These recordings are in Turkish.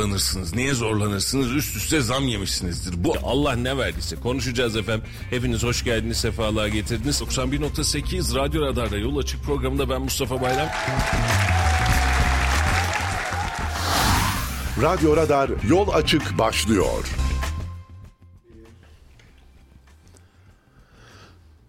zorlanırsınız. Niye zorlanırsınız? Üst üste zam yemişsinizdir. Bu Allah ne verdiyse konuşacağız efendim. Hepiniz hoş geldiniz, sefalar getirdiniz. 91.8 Radyo Radar'da Yol Açık programında ben Mustafa Bayram. Radyo Radar yol açık başlıyor.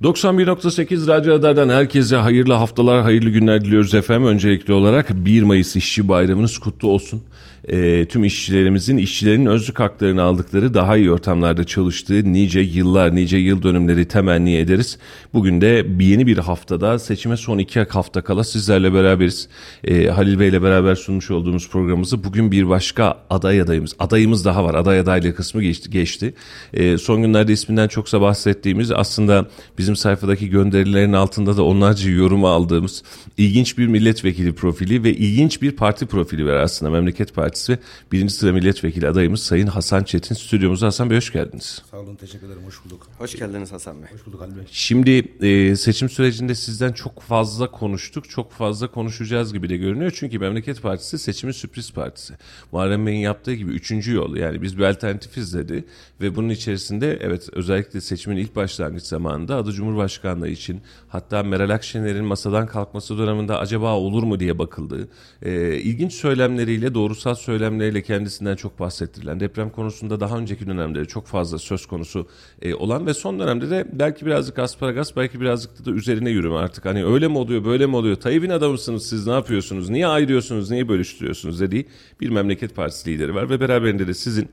91.8 Radyo Radar'dan herkese hayırlı haftalar, hayırlı günler diliyoruz efendim. Öncelikli olarak 1 Mayıs İşçi Bayramınız kutlu olsun. E, tüm işçilerimizin, işçilerin özlük haklarını aldıkları, daha iyi ortamlarda çalıştığı nice yıllar, nice yıl dönümleri temenni ederiz. Bugün de yeni bir haftada seçime son iki hafta kala sizlerle beraberiz. E, Halil Bey ile beraber sunmuş olduğumuz programımızı bugün bir başka aday adayımız, adayımız daha var. Aday adaylığı kısmı geçti. geçti. E, son günlerde isminden çoksa bahsettiğimiz aslında bizim sayfadaki gönderilerin altında da onlarca yorumu aldığımız ilginç bir milletvekili profili ve ilginç bir parti profili var aslında Memleket Partisi ve birinci sıra milletvekili adayımız Sayın Hasan Çetin stüdyomuzda. Hasan Bey hoş geldiniz. Sağ olun teşekkür ederim hoş bulduk. Hoş geldiniz Hasan Bey. Hoş bulduk Ali Bey. Şimdi e, seçim sürecinde sizden çok fazla konuştuk, çok fazla konuşacağız gibi de görünüyor. Çünkü Memleket Partisi seçimin sürpriz partisi. Muharrem Bey'in yaptığı gibi üçüncü yol yani biz bir alternatifiz dedi ve bunun içerisinde evet özellikle seçimin ilk başlangıç zamanında adı Cumhurbaşkanlığı için hatta Meral Akşener'in masadan kalkması döneminde acaba olur mu diye bakıldığı e, ilginç söylemleriyle doğrusal söylemleriyle kendisinden çok bahsettirilen deprem konusunda daha önceki dönemde çok fazla söz konusu e, olan ve son dönemde de belki birazcık asparagas belki birazcık da üzerine yürüme artık. Hani öyle mi oluyor böyle mi oluyor? Tayyip'in adamısınız siz? Ne yapıyorsunuz? Niye ayırıyorsunuz niye bölüştürüyorsunuz? dediği bir memleket partisi lideri var ve beraberinde de sizin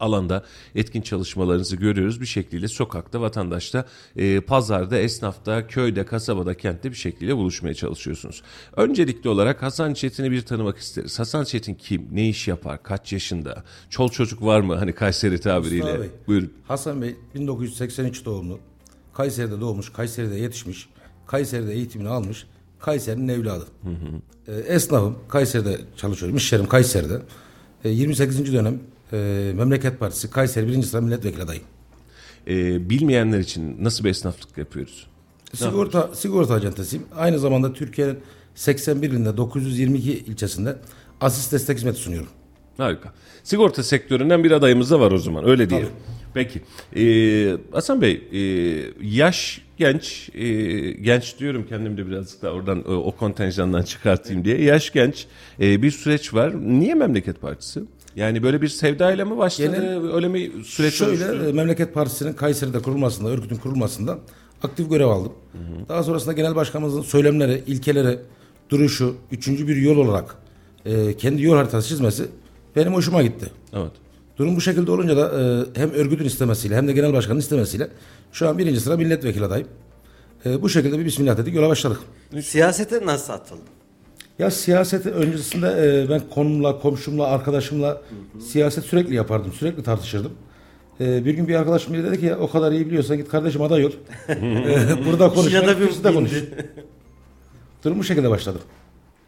alanda etkin çalışmalarınızı görüyoruz. Bir şekilde sokakta, vatandaşta, e, pazarda, esnafta, köyde, kasabada, kentte bir şekilde buluşmaya çalışıyorsunuz. Öncelikli olarak Hasan Çetin'i bir tanımak isteriz. Hasan Çetin kim? Ne iş yapar? Kaç yaşında? Çol çocuk var mı? Hani Kayseri tabiriyle. Mustafa Bey. Buyurun. Hasan Bey 1983 doğumlu. Kayseri'de doğmuş, Kayseri'de yetişmiş. Kayseri'de eğitimini almış. Kayseri'nin evladı. Ee, esnafım. Kayseri'de çalışıyorum. İş yerim Kayseri'de. Ee, 28. dönem e, Memleket Partisi Kayseri 1. sıra milletvekili adayım. E, bilmeyenler için nasıl bir esnaflık yapıyoruz? Sigorta sigorta ajantasıyım. Aynı zamanda Türkiye'nin 81 ilinde 922 ilçesinde asist destek hizmeti sunuyorum. Harika. Sigorta sektöründen bir adayımız da var o zaman öyle diyelim. Peki. Ee, Hasan Bey e, yaş genç e, genç diyorum kendim de birazcık da oradan e, o kontenjandan çıkartayım diye. Yaş genç e, bir süreç var. Niye Memleket Partisi? Yani böyle bir sevdayla mı başladı? Genel- öyle mi süreç Şöyle oluştu? e, Memleket Partisi'nin Kayseri'de kurulmasında, örgütün kurulmasında aktif görev aldım. Daha sonrasında genel başkanımızın söylemleri, ilkeleri, duruşu, üçüncü bir yol olarak e, kendi yol haritası çizmesi benim hoşuma gitti. Evet. Durum bu şekilde olunca da e, hem örgütün istemesiyle hem de genel başkanın istemesiyle şu an birinci sıra milletvekili adayım. E, bu şekilde bir bismillah dedik yola başladık. Siyasete nasıl atıldın? Ya siyaseti öncesinde e, ben konumla, komşumla, arkadaşımla siyaset sürekli yapardım. Sürekli tartışırdım. E, bir gün bir arkadaşım dedi ki o kadar iyi biliyorsan git kardeşim aday ol. E, burada konuş. Ya kürsüde konuş. Durum bu şekilde başladı.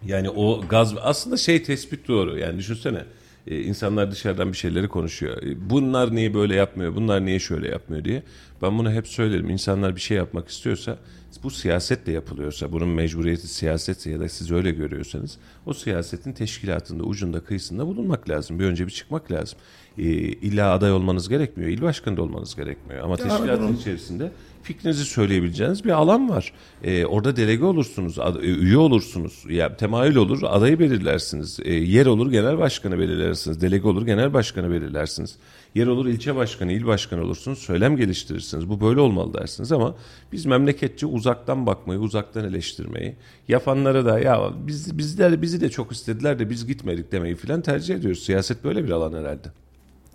Yani o gaz aslında şey tespit doğru. Yani düşünsene e, insanlar dışarıdan bir şeyleri konuşuyor. E, bunlar niye böyle yapmıyor? Bunlar niye şöyle yapmıyor diye. Ben bunu hep söylerim. İnsanlar bir şey yapmak istiyorsa bu siyasetle yapılıyorsa, bunun mecburiyeti siyasetse ya da siz öyle görüyorsanız o siyasetin teşkilatında, ucunda, kıyısında bulunmak lazım. Bir önce bir çıkmak lazım. E, illa aday olmanız gerekmiyor. İl başkanı da olmanız gerekmiyor. Ama teşkilatın içerisinde fikrinizi söyleyebileceğiniz bir alan var. Ee, orada delege olursunuz, ad- e, üye olursunuz, ya temayül olur, adayı belirlersiniz. Ee, yer olur, genel başkanı belirlersiniz. Delege olur, genel başkanı belirlersiniz. Yer olur, ilçe başkanı, il başkanı olursunuz. Söylem geliştirirsiniz. Bu böyle olmalı dersiniz ama biz memleketçi uzaktan bakmayı, uzaktan eleştirmeyi, yapanlara da ya biz bizler bizi de çok istediler de biz gitmedik demeyi filan tercih ediyoruz. Siyaset böyle bir alan herhalde.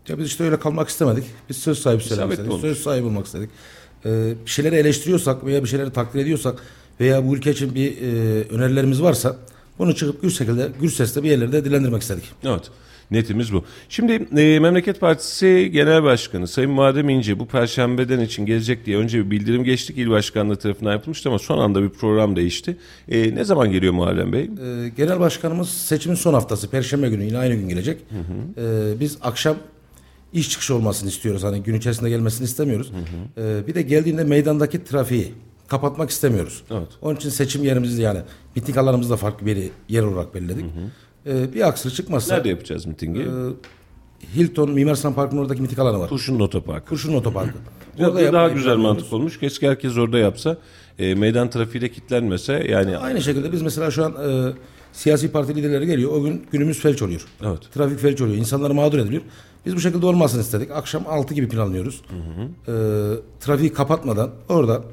Ya biz işte öyle kalmak istemedik. Biz söz sahibi söylemek İsabetli istedik. olmuş. Söz sahibi olmak istedik. E, bir şeyleri eleştiriyorsak veya bir şeyleri takdir ediyorsak veya bu ülke için bir e, önerilerimiz varsa bunu çıkıp gür şekilde, gür sesle bir yerlerde dilendirmek istedik. Evet. Netimiz bu. Şimdi e, Memleket Partisi Genel Başkanı Sayın Muharrem İnce bu perşembeden için gelecek diye önce bir bildirim geçtik. İl Başkanlığı tarafından yapılmıştı ama son anda bir program değişti. E, ne zaman geliyor Muharrem Bey? Ee, genel başkanımız seçimin son haftası Perşembe günü yine aynı gün gelecek. Ee, biz akşam iş çıkışı olmasını istiyoruz. Hani gün içerisinde gelmesini istemiyoruz. Ee, bir de geldiğinde meydandaki trafiği kapatmak istemiyoruz. Evet. Onun için seçim yerimizi yani miting alanımızı da farklı bir yer olarak belirledik. Ee, bir aksilik çıkmazsa Nerede yapacağız mitingi? Hilton Mimar Sinan Parkı'nın oradaki miting alanı var. Kurşun Otoparkı. Kurşun Otoparkı. Orada daha güzel mantık olmuş. Keşke herkes orada yapsa. E, meydan trafiği de kilitlenmese yani Aynı şekilde biz mesela şu an e, siyasi parti liderleri geliyor. O gün günümüz felç oluyor. Evet. Trafik felç oluyor. İnsanlar mağdur ediliyor. Biz bu şekilde olmasını istedik. Akşam 6 gibi planlıyoruz. E, trafiği kapatmadan orada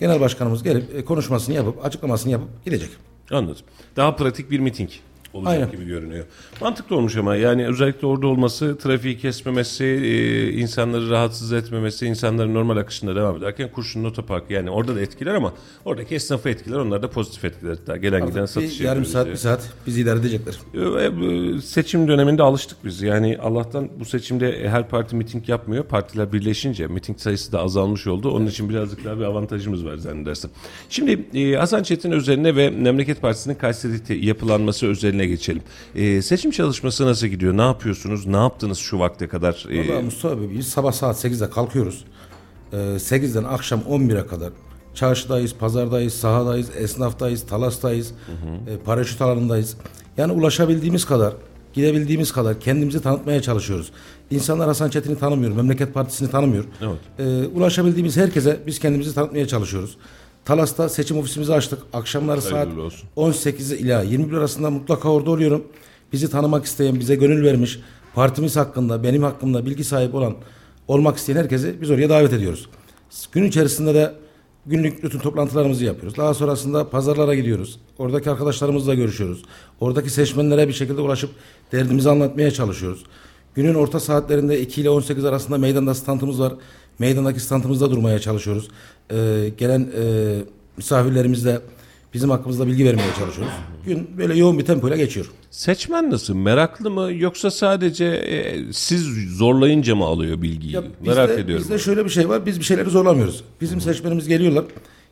genel başkanımız gelip e, konuşmasını yapıp açıklamasını yapıp gidecek. Anladım. Daha pratik bir miting olacak Aynen. gibi görünüyor. Mantıklı olmuş ama yani özellikle orada olması, trafiği kesmemesi, e, insanları rahatsız etmemesi, insanların normal akışında devam ederken kurşunun otoparkı yani orada da etkiler ama oradaki esnafı etkiler, onlar da pozitif etkiler. Hatta gelen giden satış Bir yarım saat, diye. bir saat bizi idare edecekler. Ve bu Seçim döneminde alıştık biz. Yani Allah'tan bu seçimde her parti miting yapmıyor. Partiler birleşince miting sayısı da azalmış oldu. Onun için birazcık daha bir avantajımız var zannedersem. Şimdi e, Hasan Çetin üzerine ve Memleket Partisi'nin Kayseri'de yapılanması üzerine geçelim. E, seçim çalışması nasıl gidiyor? Ne yapıyorsunuz? Ne yaptınız şu vakte kadar? E, Valla Mustafa abi biz sabah saat 8'de kalkıyoruz. Ee, 8'den akşam 11'e kadar çarşıdayız, pazardayız, sahadayız, esnaftayız, talastayız, e, paraşüt alanındayız. Yani ulaşabildiğimiz kadar, gidebildiğimiz kadar kendimizi tanıtmaya çalışıyoruz. İnsanlar Hasan Çetin'i tanımıyor, Memleket Partisi'ni tanımıyor. Evet. Ee, ulaşabildiğimiz herkese biz kendimizi tanıtmaya çalışıyoruz. Talas'ta seçim ofisimizi açtık. Akşamları saat Hayırlı olsun. 18 ila 21 arasında mutlaka orada oluyorum. Bizi tanımak isteyen, bize gönül vermiş, partimiz hakkında, benim hakkımda bilgi sahibi olan, olmak isteyen herkesi biz oraya davet ediyoruz. Gün içerisinde de günlük bütün toplantılarımızı yapıyoruz. Daha sonrasında pazarlara gidiyoruz. Oradaki arkadaşlarımızla görüşüyoruz. Oradaki seçmenlere bir şekilde ulaşıp derdimizi anlatmaya çalışıyoruz. Günün orta saatlerinde 2 ile 18 arasında meydanda standımız var. Meydandaki standımızda durmaya çalışıyoruz. Ee, gelen e, misafirlerimizle bizim hakkımızda bilgi vermeye çalışıyoruz. Gün böyle yoğun bir tempoyla geçiyor. seçmen nasıl? Meraklı mı? Yoksa sadece e, siz zorlayınca mı alıyor bilgiyi? Ya Merak bizde, ediyorum. Bizde şöyle bir şey var. Biz bir şeyleri zorlamıyoruz. Bizim seçmenimiz geliyorlar.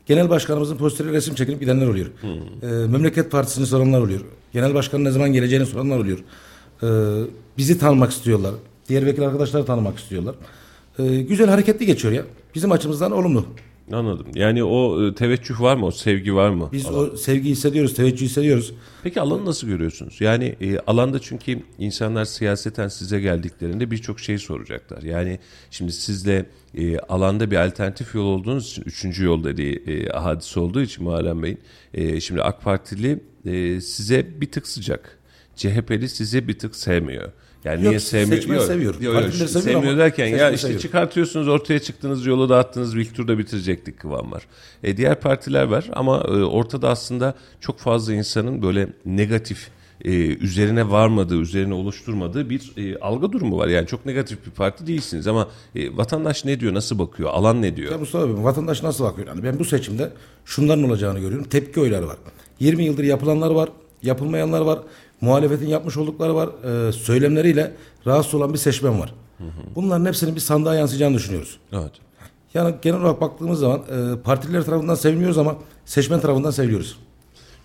Genel başkanımızın posteri resim çekilip gidenler oluyor. Ee, Memleket Partisi'ni soranlar oluyor. Genel başkanın ne zaman geleceğini soranlar oluyor. Ee, bizi tanımak istiyorlar. Diğer vekil arkadaşları tanımak istiyorlar. Ee, güzel hareketli geçiyor ya. Bizim açımızdan olumlu. Anladım. Yani o e, teveccüh var mı? O sevgi var mı? Biz o sevgi hissediyoruz, teveccüh hissediyoruz. Peki alanı nasıl görüyorsunuz? Yani e, alanda çünkü insanlar siyaseten size geldiklerinde birçok şey soracaklar. Yani şimdi sizle e, alanda bir alternatif yol olduğunuz için, üçüncü yol dediği e, hadise olduğu için Muharrem Bey'in, e, şimdi AK Partili e, size bir tık sıcak. CHP'li size bir tık sevmiyor. Yani Yok, niye sevmiyor? seçmen Yok, seviyor. yok, yok, seviyor sevmiyor derken ya işte seviyor. çıkartıyorsunuz ortaya çıktığınız yolu dağıttınız ilk turda bitirecektik kıvam var. E, diğer partiler var ama e, ortada aslında çok fazla insanın böyle negatif e, üzerine varmadığı, üzerine oluşturmadığı bir e, algı durumu var. Yani çok negatif bir parti değilsiniz ama e, vatandaş ne diyor, nasıl bakıyor, alan ne diyor? Ya Mustafa abi vatandaş nasıl bakıyor? Yani ben bu seçimde şunların olacağını görüyorum. Tepki oyları var. 20 yıldır yapılanlar var, yapılmayanlar var. Muhalefetin yapmış oldukları var. Ee, söylemleriyle rahatsız olan bir seçmen var. Bunların hepsinin bir sandığa yansıyacağını düşünüyoruz. Evet. Yani genel olarak baktığımız zaman e, partiler tarafından sevilmiyoruz ama seçmen tarafından seviliyoruz.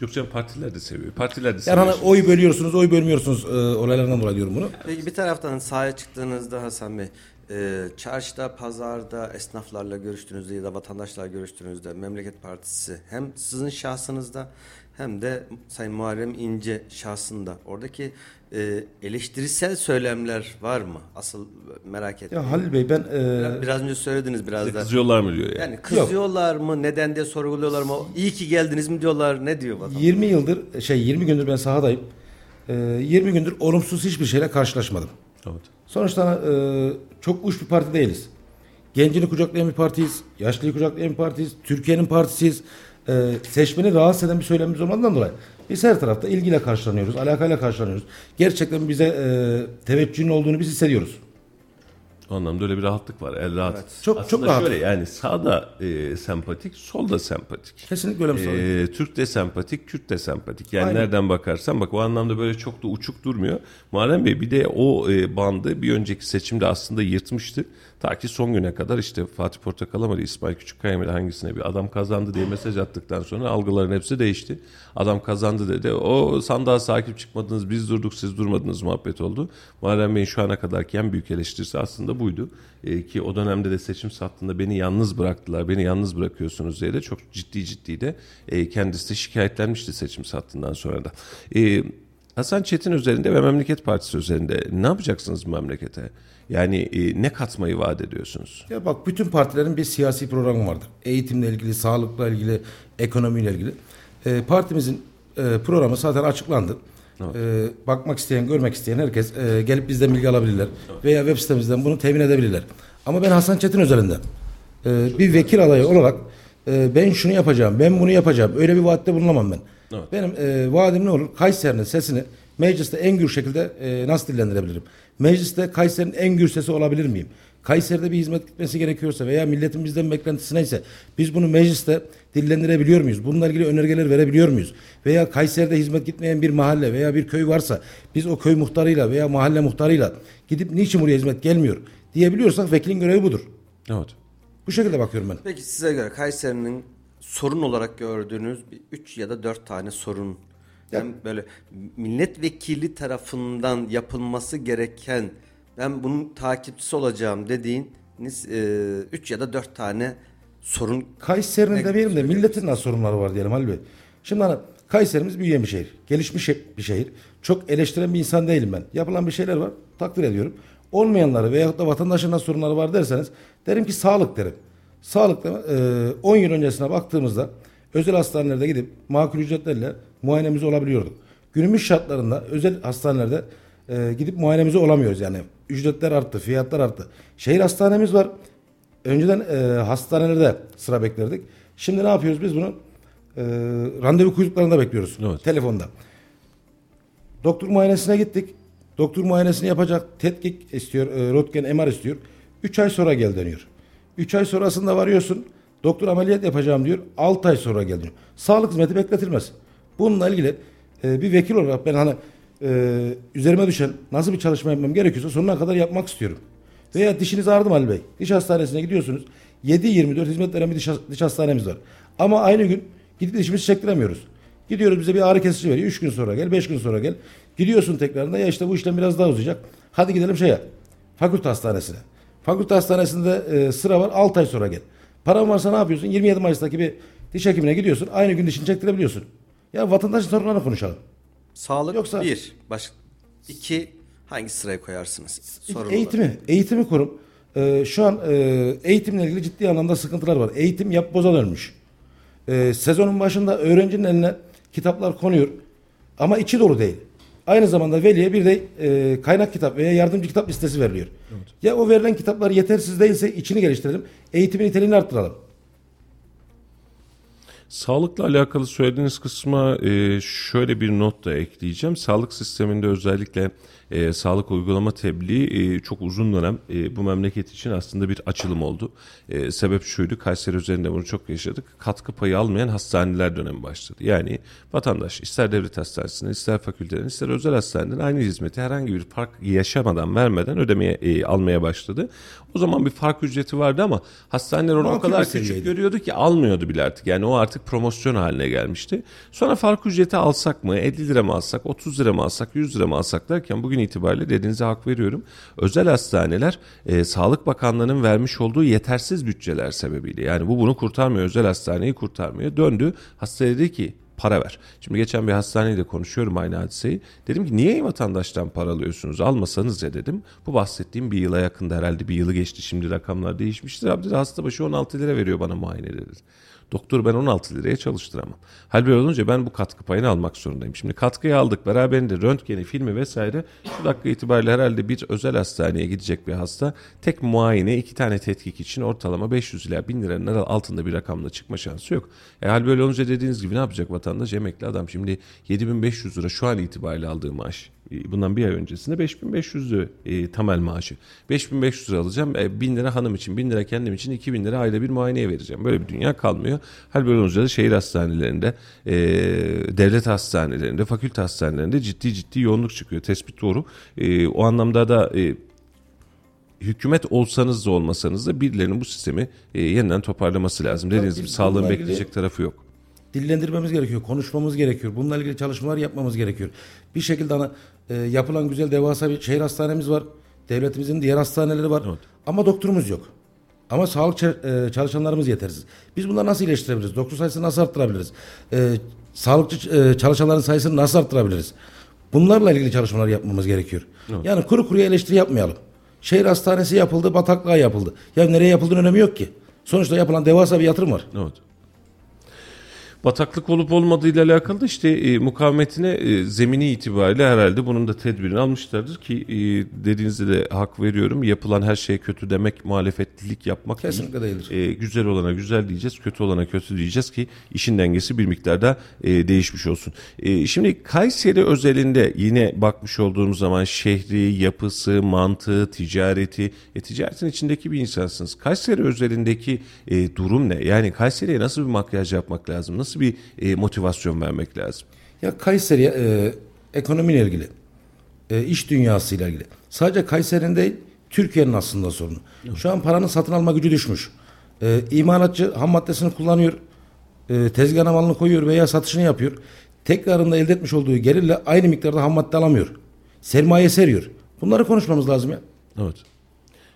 Yoksa partiler de seviyor. Partiler de Yani seviyor. hani oy bölüyorsunuz, oy bölmüyorsunuz e, olaylarından dolayı diyorum bunu. Peki bir taraftan sahaya çıktığınızda Hasan Bey, e, çarşıda, pazarda, esnaflarla görüştüğünüzde ya da vatandaşlarla görüştüğünüzde Memleket Partisi hem sizin şahsınızda hem de Sayın Muharrem İnce şahsında oradaki e, eleştirisel söylemler var mı? Asıl merak ettim. Ya Halil Bey ben e, Biraz, biraz önce söylediniz biraz da. Kızıyorlar mı diyor yani. Yani kızıyorlar mı? Neden diye sorguluyorlar mı? İyi ki geldiniz mi diyorlar? Ne diyor vatandaş? 20 yıldır şey 20 gündür ben sahadayım. E, 20 gündür olumsuz hiçbir şeyle karşılaşmadım. Evet. Sonuçta e, çok uç bir parti değiliz. Gencini kucaklayan bir partiyiz. Yaşlıyı kucaklayan bir partiyiz. Türkiye'nin partisiyiz. E, seçmeni rahatsız eden bir söylemimiz olmadığından dolayı biz her tarafta ilgiyle karşılanıyoruz. Alakayla karşılanıyoruz. Gerçekten bize e, teveccühün olduğunu biz hissediyoruz. O anlamda öyle bir rahatlık var. El rahat. Çok- Aslında çok rahat. şöyle yani sağda e, sempatik, solda sempatik. Kesinlikle öyle bir. Ee, Türk de sempatik, Kürt de sempatik. Yani Aynen. nereden bakarsan bak o anlamda böyle çok da uçuk durmuyor. Muharrem Bey bir de o e, bandı bir önceki seçimde aslında yırtmıştı. Ta ki son güne kadar işte Fatih Portakal'a mı İsmail Küçükkaya mı hangisine bir adam kazandı diye mesaj attıktan sonra algıların hepsi değişti. Adam kazandı dedi. O sandığa sahip çıkmadınız biz durduk siz durmadınız muhabbet oldu. Muharrem Bey'in şu ana kadarki en büyük eleştirisi aslında buydu. E, ki o dönemde de seçim sattığında beni yalnız bıraktılar. Beni yalnız bırakıyorsunuz diye de çok ciddi ciddi de e, kendisi de şikayetlenmişti seçim sattığından sonra da. E, Hasan Çetin üzerinde ve Memleket Partisi üzerinde ne yapacaksınız memlekete? Yani e, ne katmayı vaat ediyorsunuz? Ya bak bütün partilerin bir siyasi programı vardır. Eğitimle ilgili, sağlıkla ilgili, ekonomiyle ilgili. Ee, partimizin e, programı zaten açıklandı. Ee, bakmak isteyen, görmek isteyen herkes e, gelip bizden bilgi alabilirler. Veya web sitemizden bunu temin edebilirler. Ama ben Hasan Çetin üzerinden e, bir vekil adayı olarak e, ben şunu yapacağım, ben bunu yapacağım. Öyle bir vaatte bulunamam ben. Evet. Benim e, vaadim ne olur? Kayseri'nin sesini mecliste en gür şekilde e, nasıl dillendirebilirim? Mecliste Kayseri'nin en gür sesi olabilir miyim? Kayseri'de bir hizmet gitmesi gerekiyorsa veya milletin bizden beklentisi neyse biz bunu mecliste dillendirebiliyor muyuz? Bununla ilgili önergeler verebiliyor muyuz? Veya Kayseri'de hizmet gitmeyen bir mahalle veya bir köy varsa biz o köy muhtarıyla veya mahalle muhtarıyla gidip niçin buraya hizmet gelmiyor diyebiliyorsak vekilin görevi budur. Evet. Bu şekilde bakıyorum ben. Peki size göre Kayseri'nin sorun olarak gördüğünüz bir üç ya da dört tane sorun yani böyle milletvekili tarafından yapılması gereken ben bunun takipçisi olacağım dediğiniz e, üç ya da dört tane sorun Kayseri'nin Ne demeyelim de milletin nasıl sorunları var diyelim Halil Bey. Şimdi hani Kayserimiz büyüyen bir şehir. Gelişmiş bir şehir. Çok eleştiren bir insan değilim ben. Yapılan bir şeyler var. Takdir ediyorum. Olmayanları veyahut da vatandaşın nasıl sorunları var derseniz derim ki sağlık derim. Sağlıkta e, 10 yıl öncesine baktığımızda özel hastanelerde gidip makul ücretlerle muayenemiz olabiliyorduk. Günümüz şartlarında özel hastanelerde e, gidip muayenemizi olamıyoruz yani. Ücretler arttı, fiyatlar arttı. Şehir hastanemiz var. Önceden e, hastanelerde sıra beklerdik. Şimdi ne yapıyoruz biz bunu? E, randevu kuyruklarında bekliyoruz. Evet. Telefonda. Doktor muayenesine gittik. Doktor muayenesini yapacak. Tetkik istiyor. E, röntgen MR istiyor. 3 ay sonra gel deniyor. 3 ay sonrasında varıyorsun. Doktor ameliyat yapacağım diyor. 6 ay sonra gel diyor. Sağlık hizmeti bekletilmez. Bununla ilgili e, bir vekil olarak ben hani e, üzerime düşen nasıl bir çalışma yapmam gerekiyorsa sonuna kadar yapmak istiyorum. Veya dişiniz ağrıdı mı Ali Bey? Diş hastanesine gidiyorsunuz. 7-24 hizmet veren bir diş, diş hastanemiz var. Ama aynı gün gidip dişimizi çektiremiyoruz. Gidiyoruz bize bir ağrı kesici veriyor. 3 gün sonra gel, 5 gün sonra gel. Gidiyorsun tekrarında ya işte bu işlem biraz daha uzayacak. Hadi gidelim şeye. Fakülte hastanesine. Fakülte hastanesinde e, sıra var 6 ay sonra gel. Paran varsa ne yapıyorsun? 27 Mayıs'taki bir diş hekimine gidiyorsun. Aynı gün dişini çektirebiliyorsun. Ya vatandaşın sorunlarını konuşalım. sağlık Yoksa- bir baş iki hangi sıraya koyarsınız sorun olarak? eğitimi, eğitimi kurum. Ee, şu an e, eğitimle ilgili ciddi anlamda sıkıntılar var. Eğitim yap boza dönmüş. Ee, sezonun başında öğrencinin eline kitaplar konuyor ama içi dolu değil. Aynı zamanda veliye bir de e, kaynak kitap veya yardımcı kitap listesi veriliyor. Ya o verilen kitaplar yetersiz değilse içini geliştirelim. Eğitimin niteliğini arttıralım. Sağlıkla alakalı söylediğiniz kısma e, şöyle bir not da ekleyeceğim. Sağlık sisteminde özellikle e, sağlık uygulama tebliği e, çok uzun dönem e, bu memleket için aslında bir açılım oldu. E, sebep şuydu, Kayseri üzerinde bunu çok yaşadık. Katkı payı almayan hastaneler dönemi başladı. Yani vatandaş ister devlet hastanesinden, ister fakülteden, ister özel hastaneden aynı hizmeti herhangi bir fark yaşamadan, vermeden ödemeye e, almaya başladı. O zaman bir fark ücreti vardı ama hastaneler onu o kadar küçük seviyeydi. görüyordu ki almıyordu bile artık. Yani o artık promosyon haline gelmişti. Sonra fark ücreti alsak mı, 50 lira mı alsak, 30 lira mı alsak, 100 lira mı alsak derken bugün itibariyle dediğinize hak veriyorum. Özel hastaneler e, Sağlık Bakanlığı'nın vermiş olduğu yetersiz bütçeler sebebiyle yani bu bunu kurtarmıyor, özel hastaneyi kurtarmıyor. Döndü hastaya dedi ki para ver. Şimdi geçen bir hastaneyle konuşuyorum aynı hadiseyi. Dedim ki niye vatandaştan para alıyorsunuz? Almasanız ya dedim. Bu bahsettiğim bir yıla yakında herhalde bir yılı geçti. Şimdi rakamlar değişmiştir. Abi dedi hasta başı 16 lira veriyor bana muayene dedi. Doktor ben 16 liraya çalıştıramam. Hal böyle olunca ben bu katkı payını almak zorundayım. Şimdi katkıyı aldık beraberinde röntgeni, filmi vesaire şu dakika itibariyle herhalde bir özel hastaneye gidecek bir hasta tek muayene iki tane tetkik için ortalama 500 ila 1000 liranın altında bir rakamla çıkma şansı yok. E hal böyle olunca dediğiniz gibi ne yapacak vatandaş? Emekli adam şimdi 7500 lira şu an itibariyle aldığı maaş e, bundan bir ay öncesinde 5500'dü e, temel maaşı. 5500 lira alacağım. E, 1000 lira hanım için, 1000 lira kendim için, 2000 lira ayda bir muayeneye vereceğim. Böyle bir dünya kalmıyor. Hal böyle olunca da şehir hastanelerinde, e, devlet hastanelerinde, fakülte hastanelerinde ciddi ciddi yoğunluk çıkıyor. Tespit doğru. E, o anlamda da e, hükümet olsanız da olmasanız da birilerinin bu sistemi e, yeniden toparlaması lazım. Dediğiniz gibi sağlığın bekleyecek tarafı yok. dillendirmemiz gerekiyor, konuşmamız gerekiyor. Bununla ilgili çalışmalar yapmamız gerekiyor. Bir şekilde ana, e, yapılan güzel devasa bir şehir hastanemiz var. Devletimizin diğer hastaneleri var. Ama doktorumuz yok. Ama sağlık e, çalışanlarımız yetersiz. Biz bunları nasıl iyileştirebiliriz? Doktor sayısını nasıl arttırabiliriz? E, sağlıkçı e, çalışanların sayısını nasıl arttırabiliriz? Bunlarla ilgili çalışmalar yapmamız gerekiyor. Yani kuru kuruya eleştiri yapmayalım. Şehir hastanesi yapıldı, bataklığa yapıldı. Ya nereye yapıldığının önemi yok ki. Sonuçta yapılan devasa bir yatırım var. Evet. Bataklık olup olmadığıyla alakalı da işte e, mukavemetine e, zemini itibariyle herhalde bunun da tedbirini almışlardır ki e, dediğinizde de hak veriyorum. Yapılan her şey kötü demek muhalefetlilik yapmak değil. Kesinlikle değildir. E, güzel olana güzel diyeceğiz, kötü olana kötü diyeceğiz ki işin dengesi bir miktarda e, değişmiş olsun. E, şimdi Kayseri özelinde yine bakmış olduğumuz zaman şehri, yapısı, mantığı, ticareti, e, ticaretin içindeki bir insansınız. Kayseri özelindeki e, durum ne? Yani Kayseri'ye nasıl bir makyaj yapmak lazım? Nasıl bir e, motivasyon vermek lazım? Ya Kayseri'ye e, ekonomiyle ilgili, e, iş dünyasıyla ilgili. Sadece Kayseri'nin değil, Türkiye'nin aslında sorunu. Şu an paranın satın alma gücü düşmüş. E, imalatçı ham maddesini kullanıyor, e, tezgahına malını koyuyor veya satışını yapıyor. Tekrarında elde etmiş olduğu gelirle aynı miktarda ham madde alamıyor. Sermaye seriyor. Bunları konuşmamız lazım ya. Evet.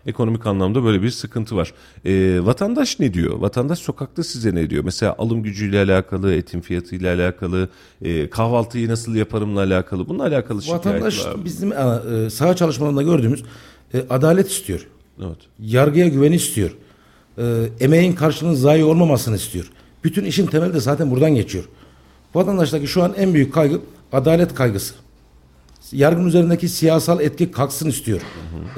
Ekonomik anlamda böyle bir sıkıntı var. E, vatandaş ne diyor? Vatandaş sokakta size ne diyor? Mesela alım gücüyle alakalı, etin fiyatıyla alakalı, e, kahvaltıyı nasıl yaparımla alakalı. Bununla alakalı şikayet Vatandaş var bizim e, saha çalışmalarında gördüğümüz e, adalet istiyor. Evet. yargıya güveni istiyor. Ee, emeğin karşılığının zayi olmamasını istiyor. Bütün işin temeli de zaten buradan geçiyor. Vatandaştaki şu an en büyük kaygı adalet kaygısı. Yargının üzerindeki siyasal etki kalksın istiyor.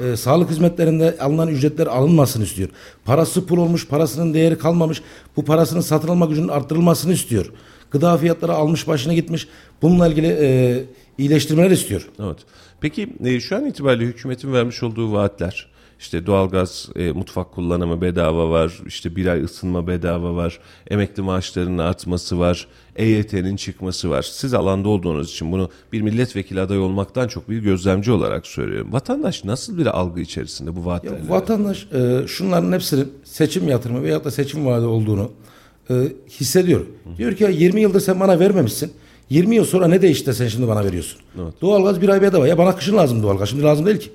Ee, sağlık hizmetlerinde alınan ücretler alınmasın istiyor. Parası pul olmuş, parasının değeri kalmamış. Bu parasının satın alma gücünün arttırılmasını istiyor. Gıda fiyatları almış başına gitmiş. Bununla ilgili e, iyileştirmeler istiyor. Evet. Peki e, şu an itibariyle hükümetin vermiş olduğu vaatler, işte doğalgaz, e, mutfak kullanımı bedava var, işte bir ay ısınma bedava var, emekli maaşlarının artması var, EYT'nin çıkması var. Siz alanda olduğunuz için bunu bir milletvekili adayı olmaktan çok bir gözlemci olarak söylüyorum. Vatandaş nasıl bir algı içerisinde bu vaatlerle? Ya vatandaş e, şunların hepsinin seçim yatırımı veyahut da seçim vaadi olduğunu e, hissediyor. Diyor ki ya 20 yıldır sen bana vermemişsin. 20 yıl sonra ne değişti de sen şimdi bana veriyorsun? Evet. Doğalgaz bir ay bedava. Ya bana kışın lazım doğalgaz. Şimdi lazım değil ki.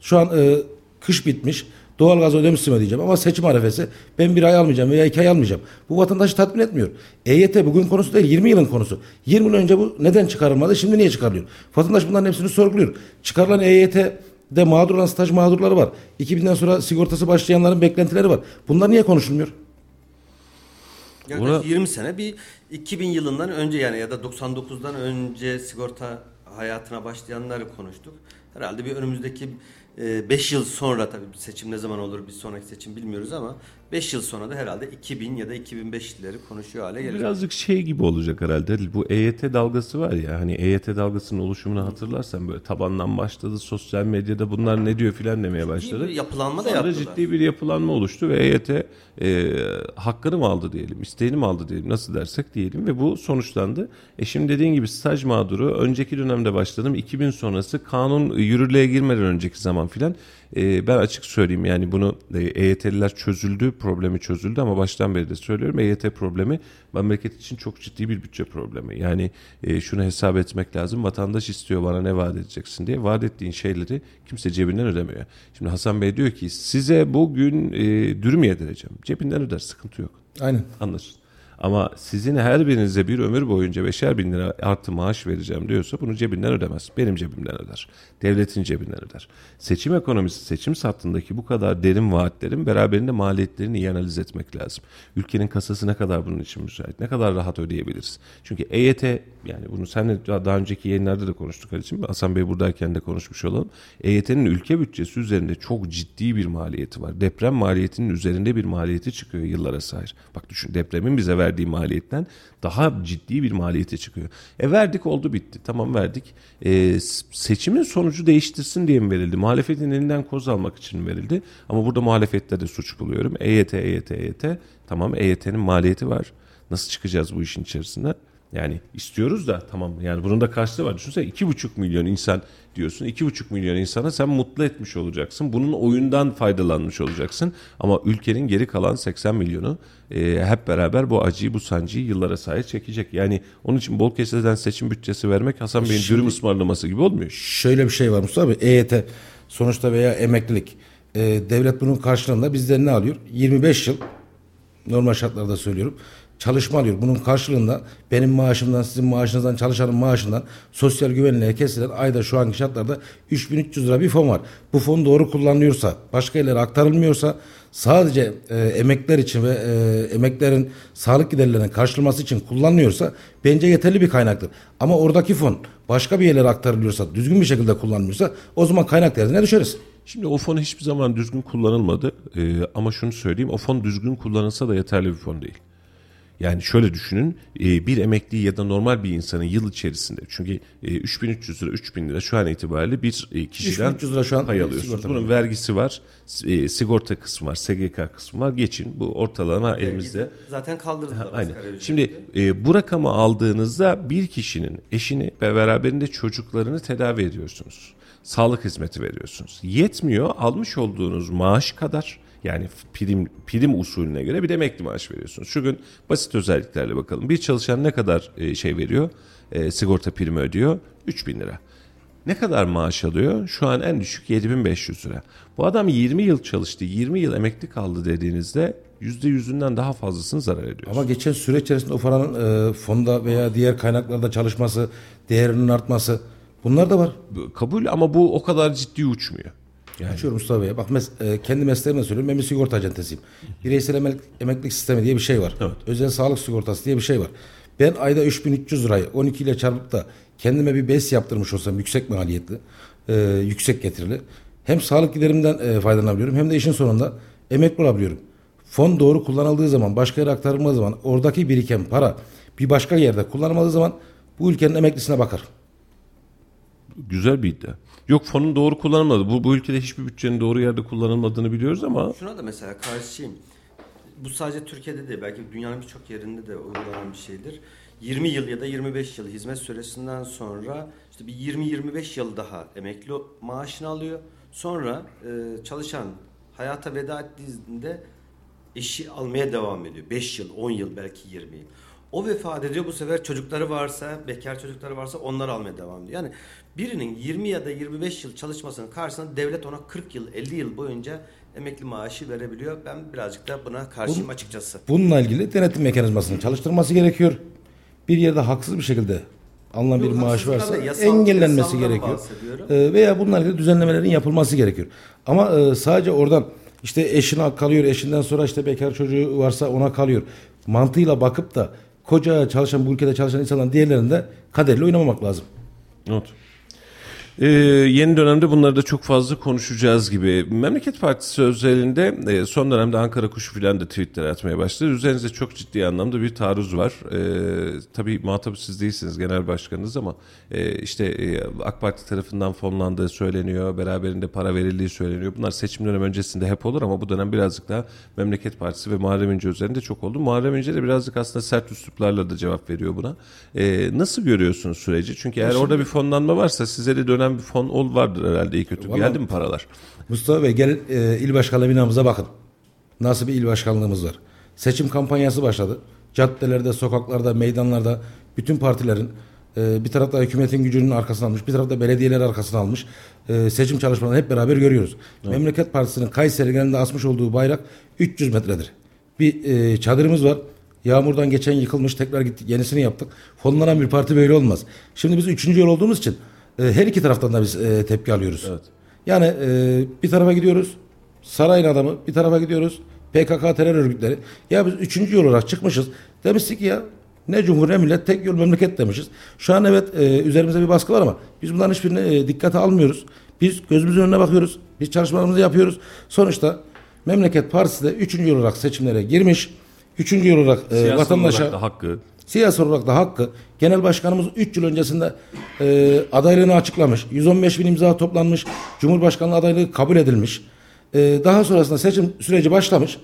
Şu an e, kış bitmiş. Doğalgaz ödemişsin ödeyeceğim ama seçim arefesi ben bir ay almayacağım veya iki ay almayacağım. Bu vatandaşı tatmin etmiyor. EYT bugün konusu değil 20 yılın konusu. 20 yıl önce bu neden çıkarılmadı şimdi niye çıkarılıyor? Vatandaş bunların hepsini sorguluyor. Çıkarılan EYT'de mağdur olan staj mağdurları var. 2000'den sonra sigortası başlayanların beklentileri var. Bunlar niye konuşulmuyor? Yaklaşık Buna- 20 sene bir 2000 yılından önce yani ya da 99'dan önce sigorta hayatına başlayanları konuştuk. Herhalde bir önümüzdeki 5 yıl sonra tabii seçim ne zaman olur bir sonraki seçim bilmiyoruz ama 5 yıl sonra da herhalde 2000 ya da 2005 yılları konuşuyor hale gelecek. Birazcık şey gibi olacak herhalde. Bu EYT dalgası var ya hani EYT dalgasının oluşumunu hatırlarsan böyle tabandan başladı sosyal medyada bunlar ne diyor filan demeye başladı. bir yapılanma da Sonra yaptılar. ciddi bir yapılanma oluştu ve EYT e, hakkını mı aldı diyelim, isteğini mi aldı diyelim, nasıl dersek diyelim ve bu sonuçlandı. E şimdi dediğin gibi staj mağduru önceki dönemde başladım 2000 sonrası kanun yürürlüğe girmeden önceki zaman filan e, ben açık söyleyeyim yani bunu e, EYT'liler çözüldü, problemi çözüldü ama baştan beri de söylüyorum EYT problemi memleket için çok ciddi bir bütçe problemi. Yani e, şunu hesap etmek lazım. Vatandaş istiyor bana ne vaat edeceksin diye. Vaat ettiğin şeyleri kimse cebinden ödemiyor. Şimdi Hasan Bey diyor ki size bugün e, dürüm yedireceğim. Cebinden öder sıkıntı yok. Aynen. Anlaşıldı. Ama sizin her birinize bir ömür boyunca beşer bin lira artı maaş vereceğim diyorsa bunu cebinden ödemez. Benim cebimden öder. Devletin cebinden öder. Seçim ekonomisi, seçim sattığındaki bu kadar derin vaatlerin beraberinde maliyetlerini iyi analiz etmek lazım. Ülkenin kasası ne kadar bunun için müsait? Ne kadar rahat ödeyebiliriz? Çünkü EYT yani bunu seninle daha önceki yayınlarda da konuştuk Ali'cim. Hasan Bey buradayken de konuşmuş olalım. EYT'nin ülke bütçesi üzerinde çok ciddi bir maliyeti var. Deprem maliyetinin üzerinde bir maliyeti çıkıyor yıllara sahip. Bak düşün depremin bize verdiği maliyetten daha ciddi bir maliyeti çıkıyor. E verdik oldu bitti. Tamam verdik. E, seçimin sonucu değiştirsin diye mi verildi? Muhalefetin elinden koz almak için verildi? Ama burada muhalefette de suç buluyorum. EYT, EYT, EYT. Tamam EYT'nin maliyeti var. Nasıl çıkacağız bu işin içerisinden? Yani istiyoruz da tamam yani bunun da karşılığı var. Düşünsene iki buçuk milyon insan diyorsun. iki buçuk milyon insana sen mutlu etmiş olacaksın. Bunun oyundan faydalanmış olacaksın. Ama ülkenin geri kalan 80 milyonu e, hep beraber bu acıyı bu sancıyı yıllara sahip çekecek. Yani onun için bol keseden seçim bütçesi vermek Hasan Bey'in Şimdi, dürüm ısmarlaması gibi olmuyor. Şöyle bir şey var Mustafa abi. EYT sonuçta veya emeklilik. E, devlet bunun karşılığında bizden ne alıyor? 25 yıl normal şartlarda söylüyorum çalışma alıyor. Bunun karşılığında benim maaşımdan, sizin maaşınızdan, çalışanın maaşından sosyal güvenliğe kesilen ayda şu anki şartlarda 3300 lira bir fon var. Bu fon doğru kullanılıyorsa, başka yerlere aktarılmıyorsa sadece e, emekler için ve e, emeklerin sağlık giderlerinin karşılaması için kullanılıyorsa bence yeterli bir kaynaktır. Ama oradaki fon başka bir yerlere aktarılıyorsa, düzgün bir şekilde kullanılmıyorsa o zaman kaynak derdine düşeriz. Şimdi o fon hiçbir zaman düzgün kullanılmadı. Ee, ama şunu söyleyeyim, o fon düzgün kullanılsa da yeterli bir fon değil. Yani şöyle düşünün e, bir emekli ya da normal bir insanın yıl içerisinde çünkü 3300 e, lira 3000 lira şu an itibariyle bir e, kişiden lira şu an pay alıyorsunuz. Bunun vergisi var, sigorta kısmı var, SGK kısmı var. Geçin bu ortalama Vergisi elimizde. Zaten kaldırdılar. Aynen. Şimdi bu rakamı aldığınızda bir kişinin eşini ve beraberinde çocuklarını tedavi ediyorsunuz. Sağlık hizmeti veriyorsunuz. Yetmiyor almış olduğunuz maaş kadar yani prim, prim usulüne göre bir de emekli maaş veriyorsunuz. Şu gün basit özelliklerle bakalım. Bir çalışan ne kadar e, şey veriyor? E, sigorta primi ödüyor? 3000 lira. Ne kadar maaş alıyor? Şu an en düşük 7500 lira. Bu adam 20 yıl çalıştı, 20 yıl emekli kaldı dediğinizde yüzde yüzünden daha fazlasını zarar ediyor. Ama geçen süreç içerisinde o paranın e, fonda veya diğer kaynaklarda çalışması, değerinin artması bunlar da var. Kabul ama bu o kadar ciddi uçmuyor. Yani. Açıyorum Mustafa Bey'e. Bak mes e, kendi mesleğimle söylüyorum. Ben bir sigorta acentesiyim. Bireysel emek emeklilik sistemi diye bir şey var. Evet. Özel sağlık sigortası diye bir şey var. Ben ayda 3300 lirayı 12 ile çarpıp da kendime bir bes yaptırmış olsam yüksek maliyetli, e, yüksek getirili. Hem sağlık giderimden e, faydalanabiliyorum hem de işin sonunda emekli olabiliyorum. Fon doğru kullanıldığı zaman, başka yere aktarılmadığı zaman, oradaki biriken para bir başka yerde kullanılmadığı zaman bu ülkenin emeklisine bakar. Güzel bir iddia. Yok fonun doğru kullanılmadı. Bu, bu ülkede hiçbir bütçenin doğru yerde kullanılmadığını biliyoruz ama. Şuna da mesela karşıyım. Bu sadece Türkiye'de de belki dünyanın birçok yerinde de uygulanan bir şeydir. 20 yıl ya da 25 yıl hizmet süresinden sonra işte bir 20-25 yıl daha emekli maaşını alıyor. Sonra e, çalışan hayata veda ettiğinde eşi almaya devam ediyor. 5 yıl, 10 yıl belki 20 yıl. O vefat ediyor bu sefer çocukları varsa, bekar çocukları varsa onlar almaya devam ediyor. Yani birinin 20 ya da 25 yıl çalışmasının karşısında devlet ona 40 yıl, 50 yıl boyunca emekli maaşı verebiliyor. Ben birazcık da buna karşıyım Bunun, açıkçası. Bununla ilgili denetim mekanizmasını çalıştırması gerekiyor. Bir yerde haksız bir şekilde alınan bir maaş varsa yasal, engellenmesi gerekiyor. Ee, veya bunlarla ilgili düzenlemelerin yapılması gerekiyor. Ama e, sadece oradan işte eşine kalıyor, eşinden sonra işte bekar çocuğu varsa ona kalıyor. Mantığıyla bakıp da koca çalışan bu ülkede çalışan insanların diğerlerinde kaderle oynamamak lazım. Evet. Ee, yeni dönemde bunları da çok fazla konuşacağız gibi. Memleket Partisi özelinde e, son dönemde Ankara Kuşu filan da tweetler atmaya başladı. Üzerinizde çok ciddi anlamda bir taarruz var. Ee, tabii muhatap siz değilsiniz genel başkanınız ama e, işte e, AK Parti tarafından fonlandığı söyleniyor. Beraberinde para verildiği söyleniyor. Bunlar seçim dönemi öncesinde hep olur ama bu dönem birazcık daha Memleket Partisi ve Muharrem İnce üzerinde çok oldu. Muharrem İnce de birazcık aslında sert üsluplarla da cevap veriyor buna. Ee, nasıl görüyorsunuz süreci? Çünkü eğer orada bir fonlanma varsa size de dönem bir fon ol vardır herhalde iyi kötü. Vallahi, Geldi mi paralar? Mustafa Bey gel e, il başkanlığı binamıza bakın. Nasıl bir il başkanlığımız var. Seçim kampanyası başladı. Caddelerde, sokaklarda, meydanlarda bütün partilerin e, bir tarafta hükümetin gücünün arkasına almış, bir tarafta belediyeler arkasına almış. E, seçim çalışmalarını hep beraber görüyoruz. Evet. Memleket Partisi'nin Kayseri genelinde asmış olduğu bayrak 300 metredir. Bir e, çadırımız var. Yağmurdan geçen yıkılmış tekrar gittik yenisini yaptık. Fonlanan bir parti böyle olmaz. Şimdi biz üçüncü yol olduğumuz için e, her iki taraftan da biz e, tepki alıyoruz. Evet. Yani e, bir tarafa gidiyoruz sarayın adamı bir tarafa gidiyoruz PKK terör örgütleri. Ya biz üçüncü yol olarak çıkmışız. Demiştik ki ya ne cumhur ne millet tek yol memleket demişiz. Şu an evet e, üzerimize bir baskı var ama biz bunların hiçbirini e, dikkate almıyoruz. Biz gözümüzün önüne bakıyoruz. Biz çalışmalarımızı yapıyoruz. Sonuçta Memleket Partisi de üçüncü yol olarak seçimlere girmiş. Üçüncü yol olarak e, Siyasi vatandaşa olarak hakkı. Siyasi olarak da hakkı. Genel Başkanımız 3 yıl öncesinde e, adaylığını açıklamış. 115 bin imza toplanmış. Cumhurbaşkanlığı adaylığı kabul edilmiş. E, daha sonrasında seçim süreci başlamış.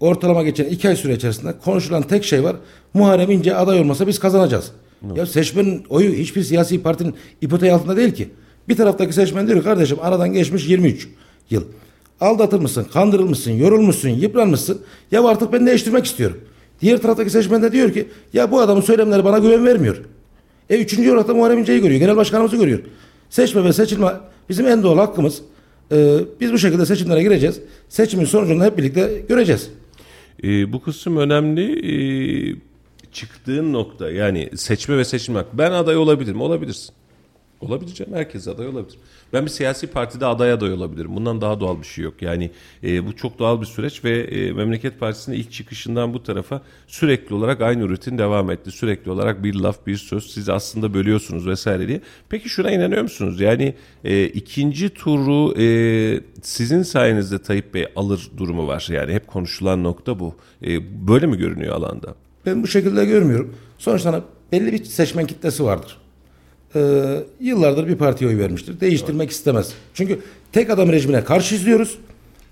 Ortalama geçen 2 ay süre içerisinde konuşulan tek şey var. Muharrem İnce aday olmasa biz kazanacağız. Ya seçmenin oyu hiçbir siyasi partinin ipoteği altında değil ki. Bir taraftaki seçmen diyor kardeşim aradan geçmiş 23 yıl. Aldatılmışsın, kandırılmışsın, yorulmuşsun, yıpranmışsın. Ya artık ben değiştirmek istiyorum. Diğer taraftaki seçmen de diyor ki ya bu adamın söylemleri bana güven vermiyor. E üçüncü olarak da Muharrem İnce'yi görüyor. Genel başkanımızı görüyor. Seçme ve seçilme bizim en doğal hakkımız. Ee, biz bu şekilde seçimlere gireceğiz. Seçimin sonucunu hep birlikte göreceğiz. Ee, bu kısım önemli. Ee, çıktığın nokta yani seçme ve seçilme. Ben aday olabilirim. Olabilirsin. Olabilir canım. Herkes aday olabilir. Ben bir siyasi partide aday aday olabilirim. Bundan daha doğal bir şey yok. Yani e, bu çok doğal bir süreç ve e, Memleket Partisi'nin ilk çıkışından bu tarafa sürekli olarak aynı rutin devam etti. Sürekli olarak bir laf bir söz siz aslında bölüyorsunuz vesaire diye. Peki şuna inanıyor musunuz? Yani e, ikinci turu e, sizin sayenizde Tayyip Bey alır durumu var. Yani hep konuşulan nokta bu. E, böyle mi görünüyor alanda? Ben bu şekilde görmüyorum. Sonuçta belli bir seçmen kitlesi vardır. Ee, yıllardır bir partiye oy vermiştir. Değiştirmek istemez. Çünkü tek adam rejimine karşı izliyoruz.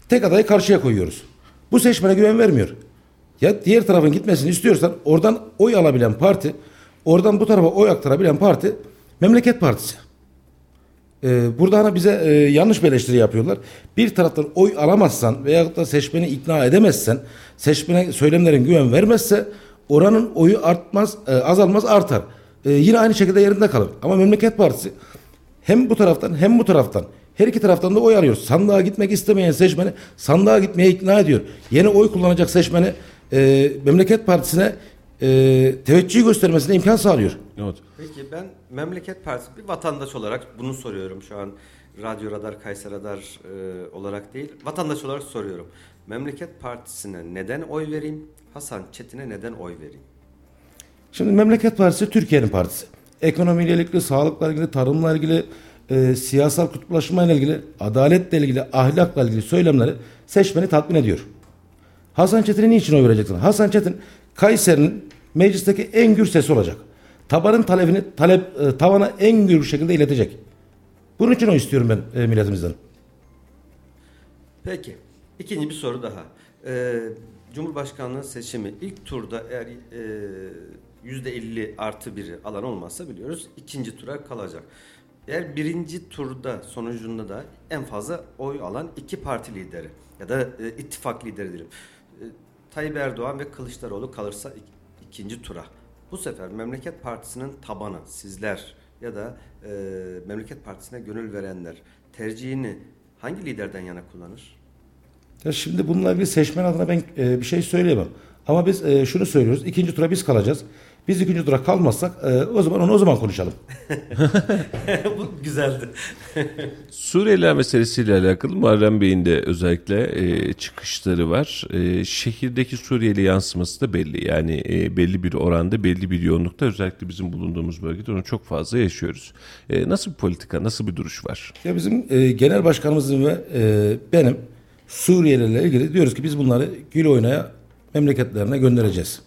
Tek adayı karşıya koyuyoruz. Bu seçmene güven vermiyor. Ya diğer tarafın gitmesini istiyorsan oradan oy alabilen parti, oradan bu tarafa oy aktarabilen parti Memleket Partisi. Ee, burada hani bize e, yanlış bir eleştiri yapıyorlar. Bir taraftan oy alamazsan veya da seçmeni ikna edemezsen, seçmene söylemlerin güven vermezse oranın oyu artmaz, e, azalmaz artar. E, yine aynı şekilde yerinde kalır. Ama Memleket Partisi hem bu taraftan hem bu taraftan her iki taraftan da oy arıyor. Sandığa gitmek istemeyen seçmeni sandığa gitmeye ikna ediyor. Yeni oy kullanacak seçmeni e, Memleket Partisi'ne e, teveccüh göstermesine imkan sağlıyor. Evet. Peki ben Memleket Partisi bir vatandaş olarak bunu soruyorum şu an Radyo Radar, Kayseri Radar e, olarak değil vatandaş olarak soruyorum. Memleket Partisi'ne neden oy vereyim? Hasan Çetin'e neden oy vereyim? Şimdi Memleket Partisi Türkiye'nin partisi. Ekonomiyle ilgili, sağlıkla ilgili, tarımla ilgili, e, siyasal kutuplaşmayla ilgili, adaletle ilgili, ahlakla ilgili söylemleri seçmeni tatmin ediyor. Hasan Çetin'e niçin oy vereceksin? Hasan Çetin Kayseri'nin meclisteki en gür sesi olacak. Tabanın talebini talep e, tavana en gür şekilde iletecek. Bunun için oy istiyorum ben e, milletimizden. Peki ikinci bir soru daha. Ee, Cumhurbaşkanlığı seçimi ilk turda eğer e, %50 artı biri alan olmazsa biliyoruz ikinci tura kalacak. Eğer birinci turda sonucunda da en fazla oy alan iki parti lideri ya da e, ittifak lideri diyelim. E, Tayyip Erdoğan ve Kılıçdaroğlu kalırsa ik- ikinci tura. Bu sefer Memleket Partisi'nin tabanı sizler ya da e, Memleket Partisi'ne gönül verenler tercihini hangi liderden yana kullanır? Ya şimdi bununla ilgili seçmen adına ben e, bir şey söyleyemem. Ama biz e, şunu söylüyoruz. ikinci tura biz kalacağız. Biz ikinci tura kalmazsak e, o zaman onu o zaman konuşalım. Bu güzeldi. Suriyeliler meselesiyle alakalı Muharrem Bey'in de özellikle e, çıkışları var. E, şehirdeki Suriyeli yansıması da belli. Yani e, belli bir oranda, belli bir yoğunlukta özellikle bizim bulunduğumuz bölgede onu çok fazla yaşıyoruz. E, nasıl bir politika, nasıl bir duruş var? Ya bizim e, genel başkanımızın ve e, benim Suriyelilerle ilgili diyoruz ki biz bunları gül oynaya memleketlerine göndereceğiz.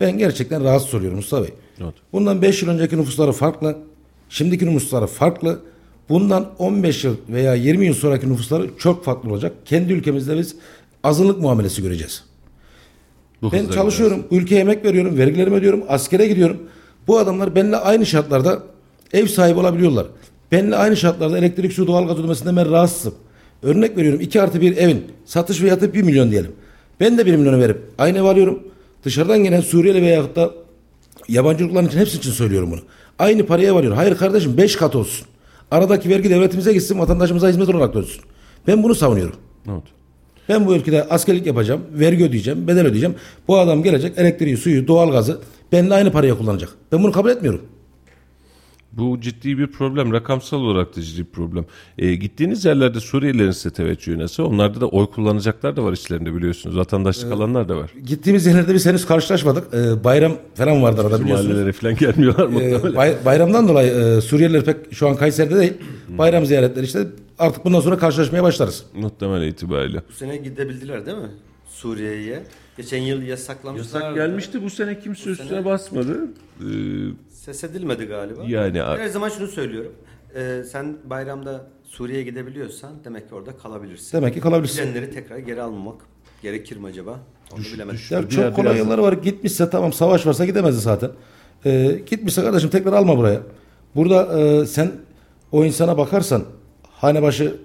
Ben gerçekten rahatsız oluyorum Mustafa Bey. Evet. Bundan 5 yıl önceki nüfusları farklı. Şimdiki nüfusları farklı. Bundan 15 yıl veya 20 yıl sonraki nüfusları çok farklı olacak. Kendi ülkemizde biz azınlık muamelesi göreceğiz. Bu Ben çalışıyorum, ülkeye emek veriyorum, vergilerimi ödüyorum, askere gidiyorum. Bu adamlar benimle aynı şartlarda ev sahibi olabiliyorlar. Benimle aynı şartlarda elektrik, su, doğalgaz ödemesinden ben rahatsızım. Örnek veriyorum 2 artı bir evin satış fiyatı 1 milyon diyelim. Ben de 1 milyonu verip aynı ev alıyorum. Dışarıdan gelen Suriyeli veyahut da yabancılıkların için hepsi için söylüyorum bunu. Aynı paraya varıyor. Hayır kardeşim 5 kat olsun. Aradaki vergi devletimize gitsin vatandaşımıza hizmet olarak dönsün. Ben bunu savunuyorum. Evet. Ben bu ülkede askerlik yapacağım, vergi ödeyeceğim, bedel ödeyeceğim. Bu adam gelecek elektriği, suyu, doğalgazı benimle aynı paraya kullanacak. Ben bunu kabul etmiyorum. Bu ciddi bir problem. Rakamsal olarak da ciddi bir problem. E, gittiğiniz yerlerde Suriyelilerin size teveccühü nasıl? Onlarda da oy kullanacaklar da var içlerinde biliyorsunuz. Vatandaşlık alanlar da var. Gittiğimiz yerlerde biz henüz karşılaşmadık. Ee, bayram falan vardı arada biliyorsunuz. Mahallelere falan gelmiyorlar Ee, muhtemelen. bay- bayramdan dolayı e, Suriyeliler pek şu an Kayseri'de değil. Bayram ziyaretleri işte artık bundan sonra karşılaşmaya başlarız. Muhtemel itibariyle. Bu sene gidebildiler değil mi? Suriye'ye. Geçen yıl yasaklamışlar. Yasak gelmişti bu sene kimse üstüne basmadı. Ee, Ses edilmedi galiba. Yani- her zaman şunu söylüyorum. Ee, sen bayramda Suriye'ye gidebiliyorsan demek ki orada kalabilirsin. Demek ki kalabilirsin. Gidenleri tekrar geri almamak gerekir mi acaba? Onu bilemedim. Ya Biraz- çok kolay yolları var. Gitmişse tamam savaş varsa gidemezdi zaten. Ee, gitmişse kardeşim tekrar alma buraya. Burada e, sen o insana bakarsan hane başı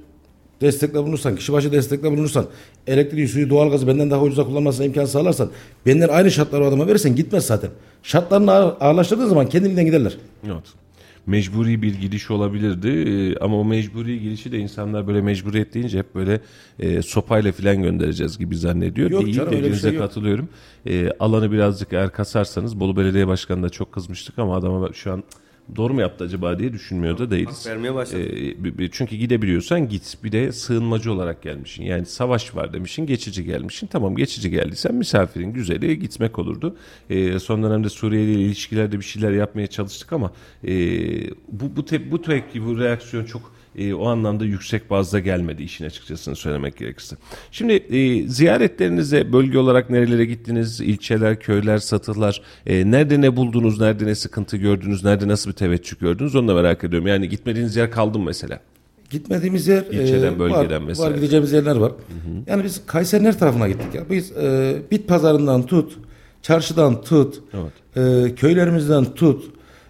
destekle bulunursan, kişi başı destekle bulunursan, elektriği, suyu, doğalgazı benden daha ucuza kullanmasına imkan sağlarsan, benden aynı şartları o adama verirsen gitmez zaten. Şartlarını ağır, ağırlaştırdığın zaman kendiliğinden giderler. Evet. Mecburi bir gidiş olabilirdi Ee, ama o mecburi gidişi de insanlar böyle mecburiyet deyince hep böyle e, sopayla filan göndereceğiz gibi zannediyor. Yok Değil, canım, öyle bir şey yok. katılıyorum. E, alanı birazcık eğer kasarsanız Bolu Belediye Başkanı'na çok kızmıştık ama adama şu an doğru mu yaptı acaba diye düşünmüyor da değiliz. Hak vermeye başladı. E, bi- çünkü gidebiliyorsan git. Bir de sığınmacı olarak gelmişsin. Yani savaş var demişsin, geçici gelmişsin. Tamam geçici geldiysen misafirin güzeli gitmek olurdu. E, son dönemde Suriye ile ilişkilerde bir şeyler yapmaya çalıştık ama e, bu bu te, bu tepki, bu reaksiyon çok e, o anlamda yüksek bazda gelmedi işin açıkçası söylemek gerekirse. Şimdi e, ziyaretlerinize bölge olarak nerelere gittiniz? İlçeler, köyler, satılar. E, nerede ne buldunuz? Nerede ne sıkıntı gördünüz? Nerede nasıl bir teveccüh gördünüz? Onu da merak ediyorum. Yani gitmediğiniz yer kaldı mı mesela? Gitmediğimiz yer İlçeden, e, bölgeden var, vesaire. var gideceğimiz yerler var. Yani biz Kayseri'nin her tarafına gittik ya. Biz e, bit pazarından tut, çarşıdan tut, e, köylerimizden tut,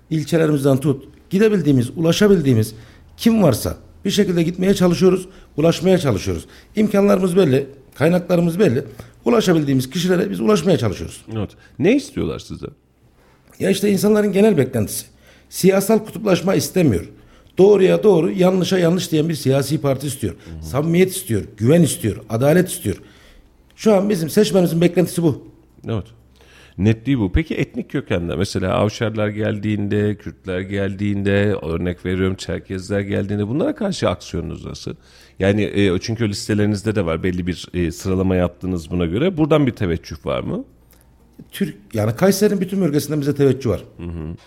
ilçelerimizden tut. Gidebildiğimiz, ulaşabildiğimiz kim varsa bir şekilde gitmeye çalışıyoruz, ulaşmaya çalışıyoruz. İmkanlarımız belli, kaynaklarımız belli. Ulaşabildiğimiz kişilere biz ulaşmaya çalışıyoruz. Evet. Ne istiyorlar size? Ya işte insanların genel beklentisi. Siyasal kutuplaşma istemiyor. Doğruya doğru, yanlışa yanlış diyen bir siyasi parti istiyor. Samimiyet istiyor, güven istiyor, adalet istiyor. Şu an bizim seçmenimizin beklentisi bu. Evet. Netliği bu. Peki etnik kökende mesela Avşarlar geldiğinde, Kürtler geldiğinde, örnek veriyorum Çerkezler geldiğinde bunlara karşı aksiyonunuz nasıl? Yani e, çünkü listelerinizde de var belli bir e, sıralama yaptınız buna göre. Buradan bir teveccüh var mı? Türk yani Kayseri'nin bütün bölgesinden bize teveccüh var.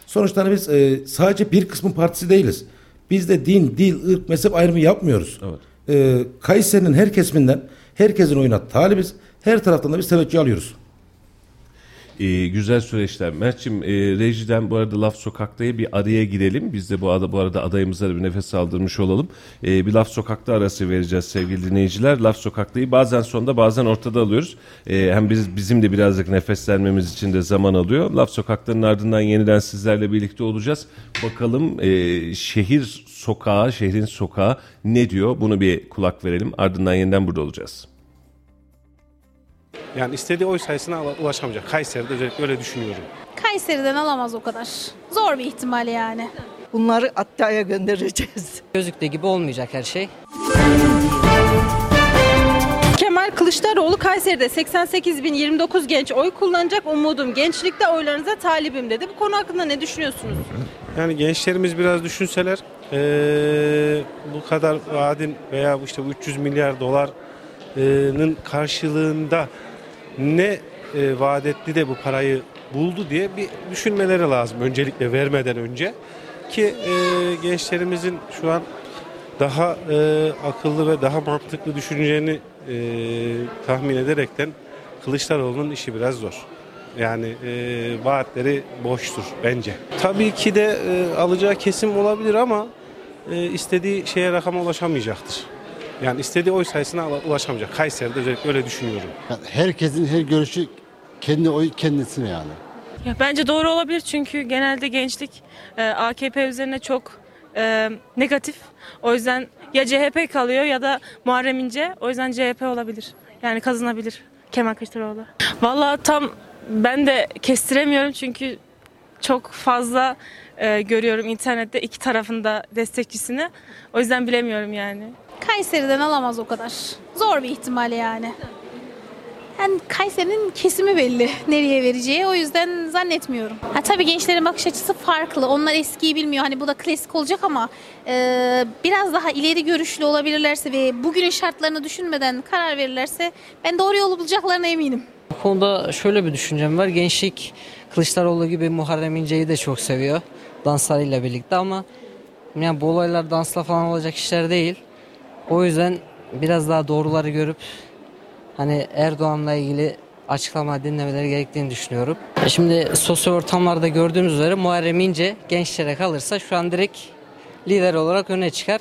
Sonuçta hani biz e, sadece bir kısmın partisi değiliz. Biz de din, dil, ırk, mezhep ayrımı yapmıyoruz. Evet. E, Kayseri'nin her kesiminden herkesin oyuna talibiz. Her taraftan da biz teveccüh alıyoruz. E, güzel süreçler. Mert'cim e, rejiden bu arada Laf Sokak'ta'ya bir araya girelim. Biz de bu arada, bu arada adayımıza da bir nefes aldırmış olalım. E, bir Laf Sokak'ta arası vereceğiz sevgili dinleyiciler. Laf Sokak'ta'yı bazen sonda bazen ortada alıyoruz. E, hem biz bizim de birazcık nefeslenmemiz için de zaman alıyor. Laf Sokak'tanın ardından yeniden sizlerle birlikte olacağız. Bakalım e, şehir sokağı, şehrin sokağı ne diyor? Bunu bir kulak verelim. Ardından yeniden burada olacağız. Yani istediği oy sayısına ulaşamayacak. Kayseri'de özellikle öyle düşünüyorum. Kayseri'den alamaz o kadar. Zor bir ihtimal yani. Bunları Atta'ya göndereceğiz. Gözüktüğü gibi olmayacak her şey. Kemal Kılıçdaroğlu Kayseri'de 88.029 genç oy kullanacak umudum. Gençlikte oylarınıza talibim dedi. Bu konu hakkında ne düşünüyorsunuz? Yani gençlerimiz biraz düşünseler eee, bu kadar vaadin veya işte bu 300 milyar doların karşılığında ne e, vaat etti de bu parayı buldu diye bir düşünmeleri lazım öncelikle vermeden önce ki gençlerimizin şu an daha akıllı ve daha mantıklı düşüneceğini tahmin ederekten Kılıçdaroğlu'nun işi biraz zor. Yani e, vaatleri boştur bence. Tabii ki de e, alacağı kesim olabilir ama e, istediği şeye rakama ulaşamayacaktır. Yani istediği oy sayısına ulaşamayacak. Kayseri'de özellikle öyle düşünüyorum. Yani herkesin her görüşü kendi oy kendisine yani. Ya bence doğru olabilir çünkü genelde gençlik e, AKP üzerine çok e, negatif. O yüzden ya CHP kalıyor ya da Muharrem İnce. O yüzden CHP olabilir. Yani kazanabilir Kemal Kılıçdaroğlu. Vallahi tam ben de kestiremiyorum çünkü çok fazla e, görüyorum internette iki tarafında destekçisini. O yüzden bilemiyorum yani. Kayseri'den alamaz o kadar. Zor bir ihtimal yani. Yani Kayseri'nin kesimi belli nereye vereceği. O yüzden zannetmiyorum. Ha, tabii gençlerin bakış açısı farklı. Onlar eskiyi bilmiyor. Hani bu da klasik olacak ama e, biraz daha ileri görüşlü olabilirlerse ve bugünün şartlarını düşünmeden karar verirlerse ben doğru yolu bulacaklarına eminim. Bu konuda şöyle bir düşüncem var. Gençlik Kılıçdaroğlu gibi Muharrem İnce'yi de çok seviyor. Danslarıyla birlikte ama yani bu olaylar dansla falan olacak işler değil. O yüzden biraz daha doğruları görüp hani Erdoğan'la ilgili açıklama dinlemeleri gerektiğini düşünüyorum. E Şimdi sosyal ortamlarda gördüğümüz üzere Muharrem İnce gençlere kalırsa şu an direkt lider olarak öne çıkar.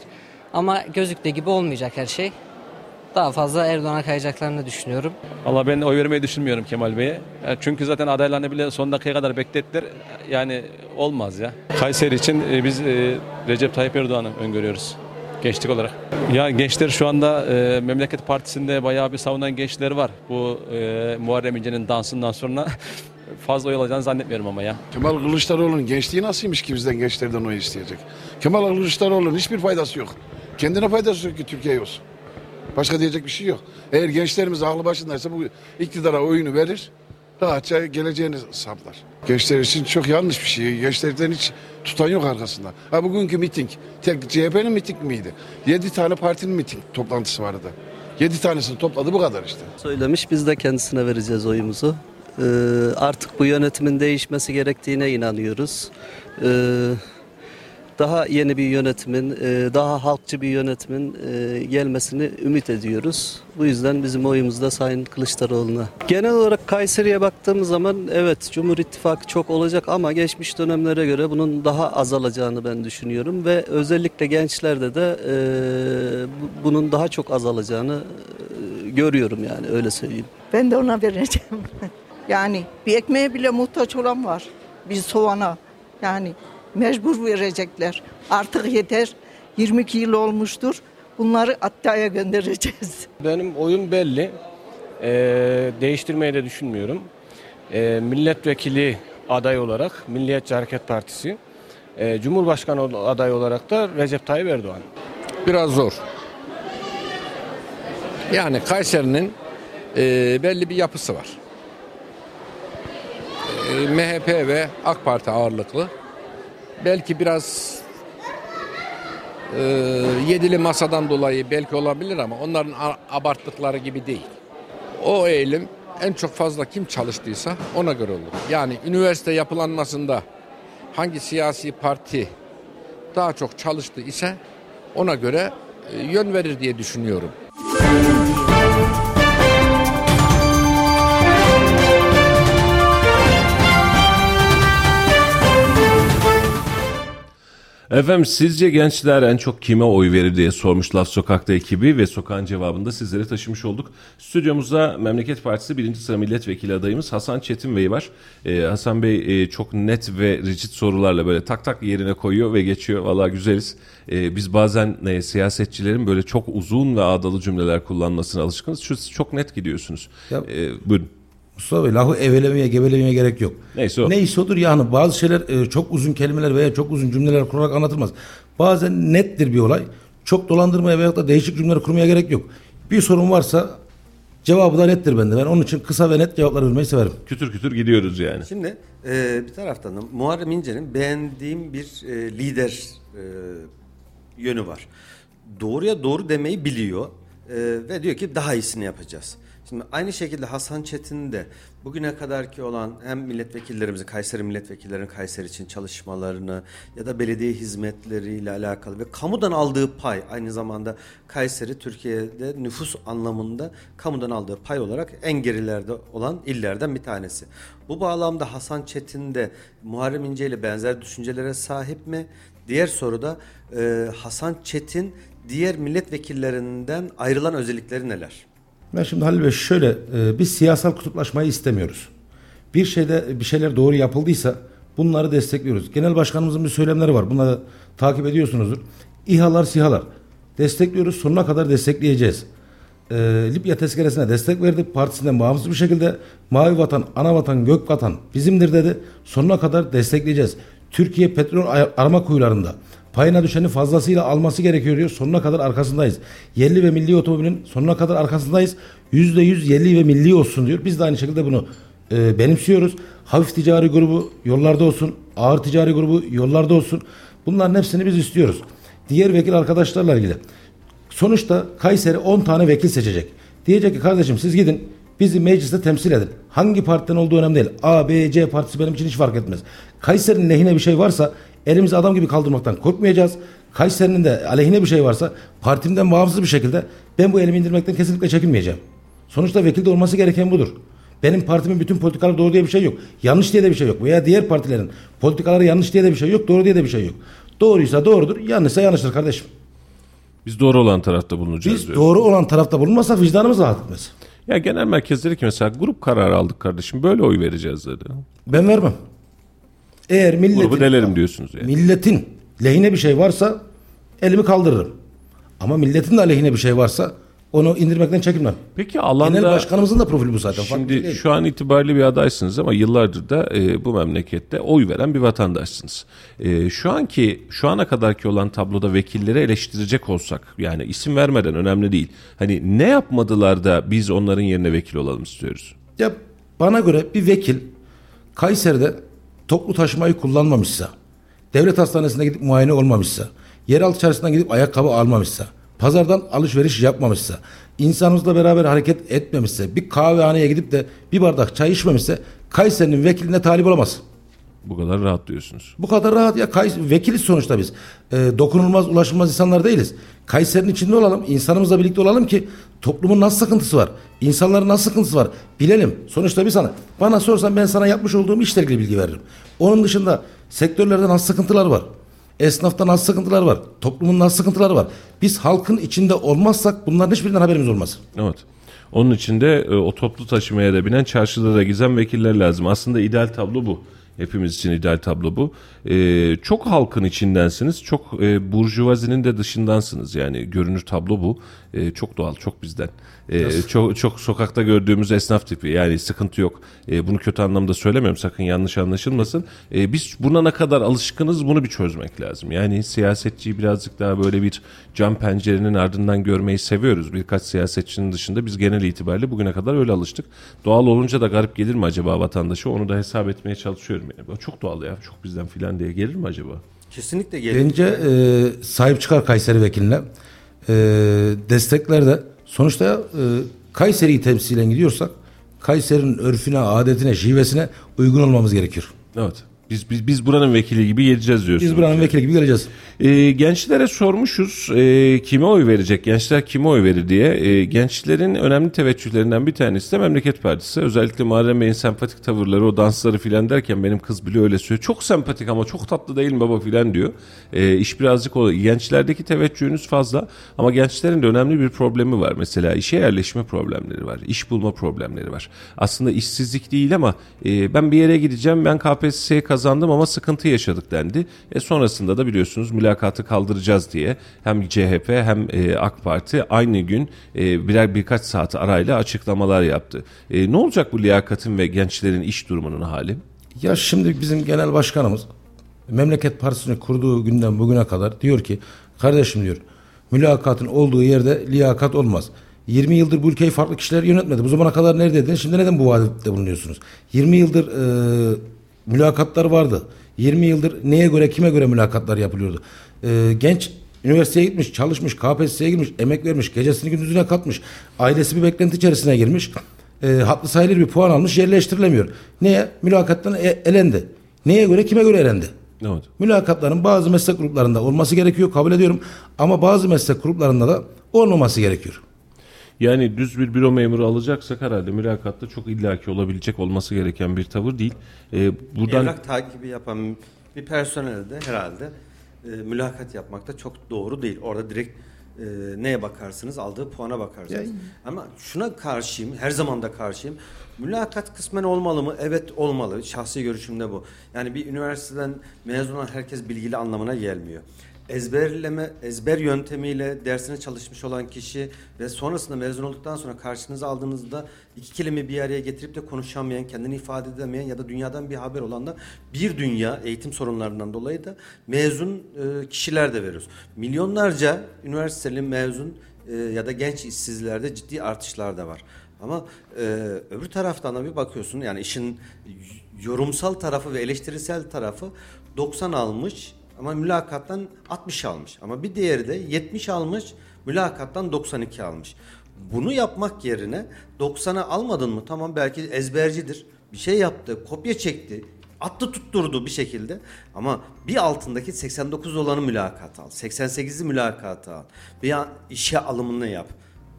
Ama gözüktüğü gibi olmayacak her şey. Daha fazla Erdoğan'a kayacaklarını düşünüyorum. Valla ben oy vermeyi düşünmüyorum Kemal Bey'e. Çünkü zaten adaylarını bile son dakikaya kadar beklettiler. Yani olmaz ya. Kayseri için e, biz e, Recep Tayyip Erdoğan'ı öngörüyoruz. Gençlik olarak. Ya gençler şu anda e, Memleket Partisi'nde bayağı bir savunan gençler var. Bu e, Muharrem İnce'nin dansından sonra fazla oy alacağını zannetmiyorum ama ya. Kemal Kılıçdaroğlu'nun gençliği nasılmış ki bizden gençlerden oy isteyecek? Kemal Kılıçdaroğlu'nun hiçbir faydası yok. Kendine faydası yok ki Türkiye olsun. Başka diyecek bir şey yok. Eğer gençlerimiz aklı başındaysa bu iktidara oyunu verir, rahatça geleceğini saplar. Gençler için çok yanlış bir şey. Gençlerden hiç tutan yok arkasında. Ha bugünkü miting, tek CHP'nin miting miydi? Yedi tane partinin miting toplantısı vardı. Yedi tanesini topladı bu kadar işte. Söylemiş biz de kendisine vereceğiz oyumuzu. Ee, artık bu yönetimin değişmesi gerektiğine inanıyoruz. Ee, daha yeni bir yönetimin, e, daha halkçı bir yönetimin e, gelmesini ümit ediyoruz. Bu yüzden bizim oyumuz da Sayın Kılıçdaroğlu'na. Genel olarak Kayseri'ye baktığımız zaman evet Cumhur İttifakı çok olacak ama geçmiş dönemlere göre bunun daha azalacağını ben düşünüyorum ve özellikle gençlerde de e, bu- bunun daha çok azalacağını görüyorum yani öyle söyleyeyim. Ben de ona vereceğim. yani bir ekmeğe bile muhtaç olan var. Bir soğana. Yani mecbur verecekler. Artık yeter. 22 yıl olmuştur. Bunları Atta'ya göndereceğiz. Benim oyun belli. Ee, değiştirmeyi de düşünmüyorum. Ee, milletvekili aday olarak Milliyetçi Hareket Partisi, ee, Cumhurbaşkanı adayı olarak da Recep Tayyip Erdoğan. Biraz zor. Yani Kayseri'nin e, belli bir yapısı var. E, MHP ve AK Parti ağırlıklı. Belki biraz e, yedili masadan dolayı belki olabilir ama onların abarttıkları gibi değil. O eğilim en çok fazla kim çalıştıysa ona göre olur. Yani üniversite yapılanmasında hangi siyasi parti daha çok çalıştı ise ona göre e, yön verir diye düşünüyorum. Efendim sizce gençler en çok kime oy verir diye sormuş Laf Sokak'ta ekibi ve sokağın cevabını da sizlere taşımış olduk. Stüdyomuzda Memleket Partisi birinci sıra milletvekili adayımız Hasan Çetin Bey var. Ee, Hasan Bey e, çok net ve rigid sorularla böyle tak tak yerine koyuyor ve geçiyor. Valla güzeliz. Ee, biz bazen e, siyasetçilerin böyle çok uzun ve ağdalı cümleler kullanmasına alışkınız. Şu siz çok net gidiyorsunuz. Ee, buyurun. Mustafa Bey lafı evelemeye gevelemeye gerek yok. Neyse o. Neyse odur yani bazı şeyler e, çok uzun kelimeler veya çok uzun cümleler kurarak anlatılmaz. Bazen nettir bir olay. Çok dolandırmaya veya da değişik cümleler kurmaya gerek yok. Bir sorun varsa cevabı da nettir bende. Ben onun için kısa ve net cevaplar vermeyi severim. Kütür kütür gidiyoruz yani. Şimdi e, bir taraftan da Muharrem İnce'nin beğendiğim bir e, lider e, yönü var. Doğruya doğru demeyi biliyor e, ve diyor ki daha iyisini yapacağız. Şimdi aynı şekilde Hasan Çetin de bugüne kadarki olan hem milletvekillerimizin, Kayseri milletvekillerinin Kayseri için çalışmalarını ya da belediye hizmetleriyle alakalı ve kamudan aldığı pay aynı zamanda Kayseri Türkiye'de nüfus anlamında kamudan aldığı pay olarak en gerilerde olan illerden bir tanesi. Bu bağlamda Hasan Çetin de Muharrem İnce ile benzer düşüncelere sahip mi? Diğer soru da e, Hasan Çetin diğer milletvekillerinden ayrılan özellikleri neler? Ben şimdi Halil Bey şöyle e, biz siyasal kutuplaşmayı istemiyoruz. Bir şeyde bir şeyler doğru yapıldıysa bunları destekliyoruz. Genel başkanımızın bir söylemleri var. Bunları takip ediyorsunuzdur. İHA'lar SİHA'lar destekliyoruz. Sonuna kadar destekleyeceğiz. E, Libya tezkeresine destek verdik. Partisinden bağımsız bir şekilde mavi vatan, ana vatan, gök vatan bizimdir dedi. Sonuna kadar destekleyeceğiz. Türkiye petrol arama kuyularında Payına düşeni fazlasıyla alması gerekiyor diyor. Sonuna kadar arkasındayız. Yerli ve milli otomobilin sonuna kadar arkasındayız. Yüzde yüz yerli ve milli olsun diyor. Biz de aynı şekilde bunu e, benimsiyoruz. Hafif ticari grubu yollarda olsun. Ağır ticari grubu yollarda olsun. Bunların hepsini biz istiyoruz. Diğer vekil arkadaşlarla ilgili. Sonuçta Kayseri 10 tane vekil seçecek. Diyecek ki kardeşim siz gidin bizi mecliste temsil edin. Hangi partiden olduğu önemli değil. A, B, C partisi benim için hiç fark etmez. Kayseri'nin lehine bir şey varsa elimizi adam gibi kaldırmaktan korkmayacağız. Kayseri'nin de aleyhine bir şey varsa partimden bağımsız bir şekilde ben bu elimi indirmekten kesinlikle çekinmeyeceğim. Sonuçta vekilde olması gereken budur. Benim partimin bütün politikaları doğru diye bir şey yok. Yanlış diye de bir şey yok. Veya diğer partilerin politikaları yanlış diye de bir şey yok. Doğru diye de bir şey yok. Doğruysa doğrudur, yanlışsa yanlıştır kardeşim. Biz doğru olan tarafta bulunacağız Biz diyor. doğru olan tarafta bulunmasak vicdanımız rahat etmez. Ya genel merkez dedi ki mesela grup kararı aldık kardeşim böyle oy vereceğiz dedi. Ben vermem. Eğer milletin, Grubu delerim diyorsunuz yani. milletin lehine bir şey varsa elimi kaldırırım. Ama milletin de aleyhine bir şey varsa onu indirmekten çekinmem. Peki alanda... Genel başkanımızın da profili bu zaten. Şimdi şu an itibariyle bir adaysınız ama yıllardır da e, bu memlekette oy veren bir vatandaşsınız. E, şu anki şu ana kadarki olan tabloda vekilleri eleştirecek olsak yani isim vermeden önemli değil. Hani ne yapmadılar da biz onların yerine vekil olalım istiyoruz. Ya bana göre bir vekil Kayseri'de toplu taşımayı kullanmamışsa, devlet hastanesine gidip muayene olmamışsa, yeraltı çarşısından gidip ayakkabı almamışsa, pazardan alışveriş yapmamışsa, insanımızla beraber hareket etmemişse, bir kahvehaneye gidip de bir bardak çay içmemişse Kayseri'nin vekiline talip olamaz. Bu kadar rahat diyorsunuz. Bu kadar rahat ya Kays vekiliz sonuçta biz. Ee, dokunulmaz, ulaşılmaz insanlar değiliz. Kayseri'nin içinde olalım, insanımızla birlikte olalım ki toplumun nasıl sıkıntısı var, insanların nasıl sıkıntısı var bilelim. Sonuçta bir sana bana sorsan ben sana yapmış olduğum işle ilgili bilgi veririm. Onun dışında sektörlerde nasıl sıkıntılar var? Esnafta nasıl sıkıntılar var? Toplumun nasıl sıkıntıları var? Biz halkın içinde olmazsak bunların hiçbirinden haberimiz olmaz. Evet. Onun için de e, o toplu taşımaya da binen çarşıda da gizem vekiller lazım. Aslında ideal tablo bu. Hepimiz için ideal tablo bu. E, çok halkın içindensiniz. Çok e, burjuvazinin de dışındansınız. Yani görünür tablo bu. E, çok doğal, çok bizden. E, Nasıl? çok çok sokakta gördüğümüz esnaf tipi. Yani sıkıntı yok. E, bunu kötü anlamda söylemiyorum. Sakın yanlış anlaşılmasın. E, biz buna ne kadar alışkınız bunu bir çözmek lazım. Yani siyasetçiyi birazcık daha böyle bir cam pencerenin ardından görmeyi seviyoruz. Birkaç siyasetçinin dışında biz genel itibariyle bugüne kadar öyle alıştık. Doğal olunca da garip gelir mi acaba vatandaşa? Onu da hesap etmeye çalışıyorum. Yani. Çok doğal ya. Çok bizden filan diye gelir mi acaba? Kesinlikle gelir. Bence e, sahip çıkar Kayseri vekiline. E, destekler de sonuçta e, Kayseri'yi temsilen gidiyorsak Kayseri'nin örfüne, adetine, şivesine uygun olmamız gerekiyor. Evet. Biz, biz, biz buranın vekili gibi geleceğiz diyorsunuz. Biz buranın yani. vekili gibi geleceğiz. E, gençlere sormuşuz e, kime oy verecek, gençler kime oy verir diye. E, gençlerin önemli teveccühlerinden bir tanesi de Memleket Partisi. Özellikle Muharrem Bey'in sempatik tavırları, o dansları filan derken benim kız bile öyle söylüyor. Çok sempatik ama çok tatlı değil mi baba filan diyor. E, iş birazcık o. Gençlerdeki teveccühünüz fazla ama gençlerin de önemli bir problemi var. Mesela işe yerleşme problemleri var, iş bulma problemleri var. Aslında işsizlik değil ama e, ben bir yere gideceğim, ben KPSS'ye kazandım ama sıkıntı yaşadık dendi. E, sonrasında da biliyorsunuz mülakatı kaldıracağız diye hem CHP hem e, AK Parti aynı gün e, birer birkaç saat arayla açıklamalar yaptı. E, ne olacak bu liyakatın ve gençlerin iş durumunun hali? Ya şimdi bizim genel başkanımız Memleket Partisi'ni kurduğu günden bugüne kadar diyor ki kardeşim diyor mülakatın olduğu yerde liyakat olmaz. 20 yıldır bu ülkeyi farklı kişiler yönetmedi. Bu zamana kadar neredeydiniz? Şimdi neden bu vaadette bulunuyorsunuz? 20 yıldır e, mülakatlar vardı. 20 yıldır neye göre kime göre mülakatlar yapılıyordu? E, genç üniversiteye gitmiş, çalışmış, KPSS'ye girmiş, emek vermiş, gecesini gündüzüne katmış. Ailesi bir beklenti içerisine girmiş. E, haklı sayılır bir puan almış, yerleştirilemiyor. Neye? Mülakattan e- elendi. Neye göre, kime göre elendi? Evet. Mülakatların bazı meslek gruplarında olması gerekiyor, kabul ediyorum. Ama bazı meslek gruplarında da olmaması gerekiyor. Yani düz bir büro memuru alacaksak herhalde mülakatta çok illaki olabilecek olması gereken bir tavır değil. E, buradan Evrak takibi yapan bir personel de herhalde e, mülakat yapmak da çok doğru değil. Orada direkt e, neye bakarsınız? Aldığı puana bakarsınız. Ya- Ama şuna karşıyım, her zaman da karşıyım. Mülakat kısmen olmalı mı? Evet olmalı. Şahsi görüşüm de bu. Yani bir üniversiteden mezun olan herkes bilgili anlamına gelmiyor. Ezberleme ezber yöntemiyle dersine çalışmış olan kişi ve sonrasında mezun olduktan sonra karşınıza aldığınızda iki kelime bir araya getirip de konuşamayan, kendini ifade edemeyen ya da dünyadan bir haber olan da bir dünya eğitim sorunlarından dolayı da mezun e, kişiler de veriyoruz. Milyonlarca üniversiteli mezun e, ya da genç işsizlerde ciddi artışlar da var. Ama e, öbür taraftan da bir bakıyorsun yani işin yorumsal tarafı ve eleştirisel tarafı 90 almış ama mülakattan 60 almış. Ama bir diğeri de 70 almış mülakattan 92 almış. Bunu yapmak yerine 90'a almadın mı tamam belki ezbercidir. Bir şey yaptı, kopya çekti, attı tutturdu bir şekilde. Ama bir altındaki 89 olanı mülakat al. 88'i mülakat al. Bir işe alımını yap.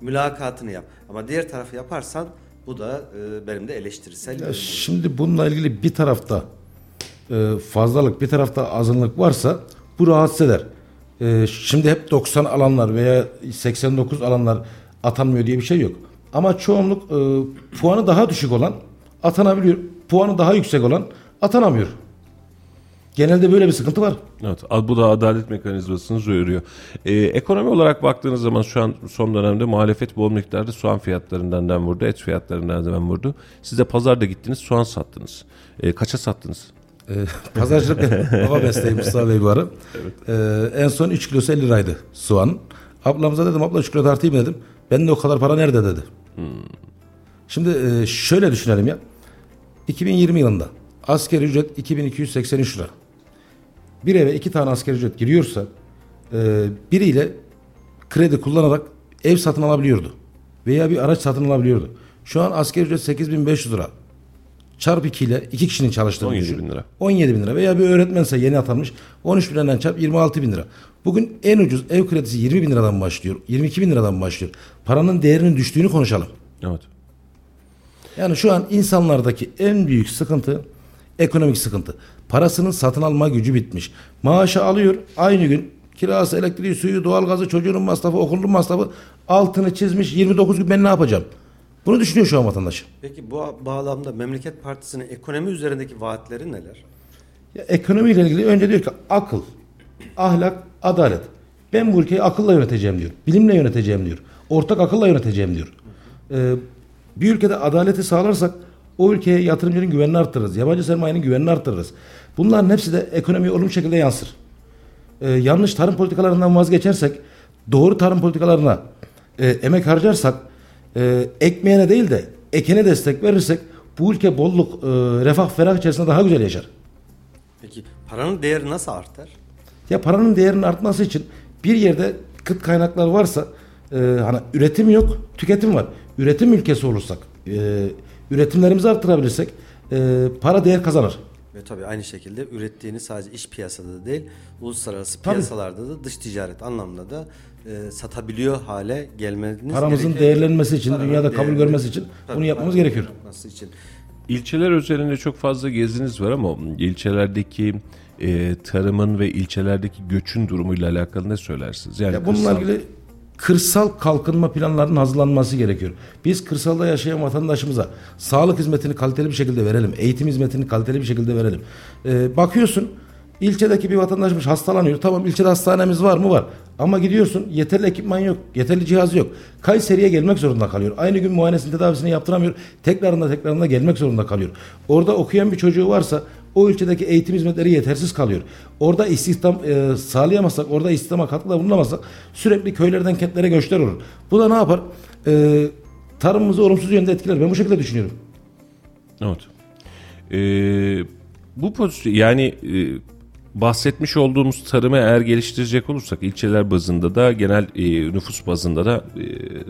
Mülakatını yap. Ama diğer tarafı yaparsan bu da e, benim de eleştirisel. Ya şimdi bununla ilgili bir tarafta e, fazlalık bir tarafta azınlık varsa bu rahatsız eder. E, şimdi hep 90 alanlar veya 89 alanlar atanmıyor diye bir şey yok. Ama çoğunluk e, puanı daha düşük olan atanabiliyor. Puanı daha yüksek olan atanamıyor. Genelde böyle bir sıkıntı var. Evet, bu da adalet mekanizmasını zoruyor. Ee, ekonomi olarak baktığınız zaman şu an son dönemde muhalefet bol miktarda soğan fiyatlarından dem vurdu, et fiyatlarından dem vurdu. Siz de pazarda gittiniz, soğan sattınız. Ee, kaça sattınız? Ee, pazarcılık baba mesleği Mustafa Bey bu ara. Ee, en son 3 kilosu 50 liraydı soğan. Ablamıza dedim abla 3 kilo tartayım dedim. Ben de o kadar para nerede dedi. Şimdi e, şöyle düşünelim ya. 2020 yılında asgari ücret 2283 lira. Bir eve iki tane asgari ücret giriyorsa e, biriyle kredi kullanarak ev satın alabiliyordu. Veya bir araç satın alabiliyordu. Şu an asgari ücret 8500 lira. Çarp 2 ile iki kişinin çalıştığını 17 düşün. bin lira. 17 bin lira veya bir öğretmense yeni atanmış 13 bin liradan çarp 26 bin lira. Bugün en ucuz ev kredisi 20 bin liradan başlıyor. 22 bin liradan başlıyor. Paranın değerinin düştüğünü konuşalım. Evet. Yani şu an insanlardaki en büyük sıkıntı ekonomik sıkıntı. Parasının satın alma gücü bitmiş. Maaşı alıyor aynı gün kirası, elektriği, suyu, doğalgazı, çocuğunun masrafı, okulun masrafı altını çizmiş 29 gün ben ne yapacağım? Bunu düşünüyor şu an vatandaş. Peki bu bağlamda Memleket Partisi'nin ekonomi üzerindeki vaatleri neler? Ya, ekonomiyle ilgili önce diyor ki akıl, ahlak, adalet. Ben bu ülkeyi akılla yöneteceğim diyor. Bilimle yöneteceğim diyor. Ortak akılla yöneteceğim diyor. Ee, bir ülkede adaleti sağlarsak o ülkeye yatırımcının güvenini arttırırız. Yabancı sermayenin güvenini arttırırız. Bunların hepsi de ekonomiye olumlu şekilde yansır. Ee, yanlış tarım politikalarından vazgeçersek, doğru tarım politikalarına e, emek harcarsak, e, ekmeğine değil de ekene destek verirsek bu ülke bolluk, e, refah, ferah içerisinde daha güzel yaşar. Peki paranın değeri nasıl artar? Ya paranın değerinin artması için bir yerde kıt kaynaklar varsa e, hani üretim yok, tüketim var. Üretim ülkesi olursak, e, üretimlerimizi arttırabilirsek e, para değer kazanır. Ve tabii aynı şekilde ürettiğini sadece iç piyasada da değil, uluslararası Tabii. piyasalarda da dış ticaret anlamında da e, satabiliyor hale gelmeniz Paramızın gerekiyor. değerlenmesi için, Paranın dünyada kabul görmesi için Tabii, bunu yapmamız gerekiyor. yapması için. İlçeler üzerinde çok fazla geziniz var ama ilçelerdeki e, tarımın ve ilçelerdeki göçün durumuyla alakalı ne söylersiniz? Yani Ya bununla kırsal- ilgili kırsal kalkınma planlarının hazırlanması gerekiyor. Biz kırsalda yaşayan vatandaşımıza sağlık hizmetini kaliteli bir şekilde verelim. Eğitim hizmetini kaliteli bir şekilde verelim. Ee, bakıyorsun ilçedeki bir vatandaşımız hastalanıyor. Tamam ilçede hastanemiz var mı? Var. Ama gidiyorsun yeterli ekipman yok. Yeterli cihaz yok. Kayseri'ye gelmek zorunda kalıyor. Aynı gün muayenesini tedavisini yaptıramıyor. Tekrarında tekrarında gelmek zorunda kalıyor. Orada okuyan bir çocuğu varsa o ilçedeki eğitim hizmetleri yetersiz kalıyor. Orada istihdam e, sağlayamazsak, orada istihdama katkıda bulunamazsak sürekli köylerden kentlere göçler olur. Bu da ne yapar? E, tarımımızı olumsuz yönde etkiler. Ben bu şekilde düşünüyorum. Evet. Ee, bu pozisyon yani e, bahsetmiş olduğumuz tarımı eğer geliştirecek olursak ilçeler bazında da genel e, nüfus bazında da e,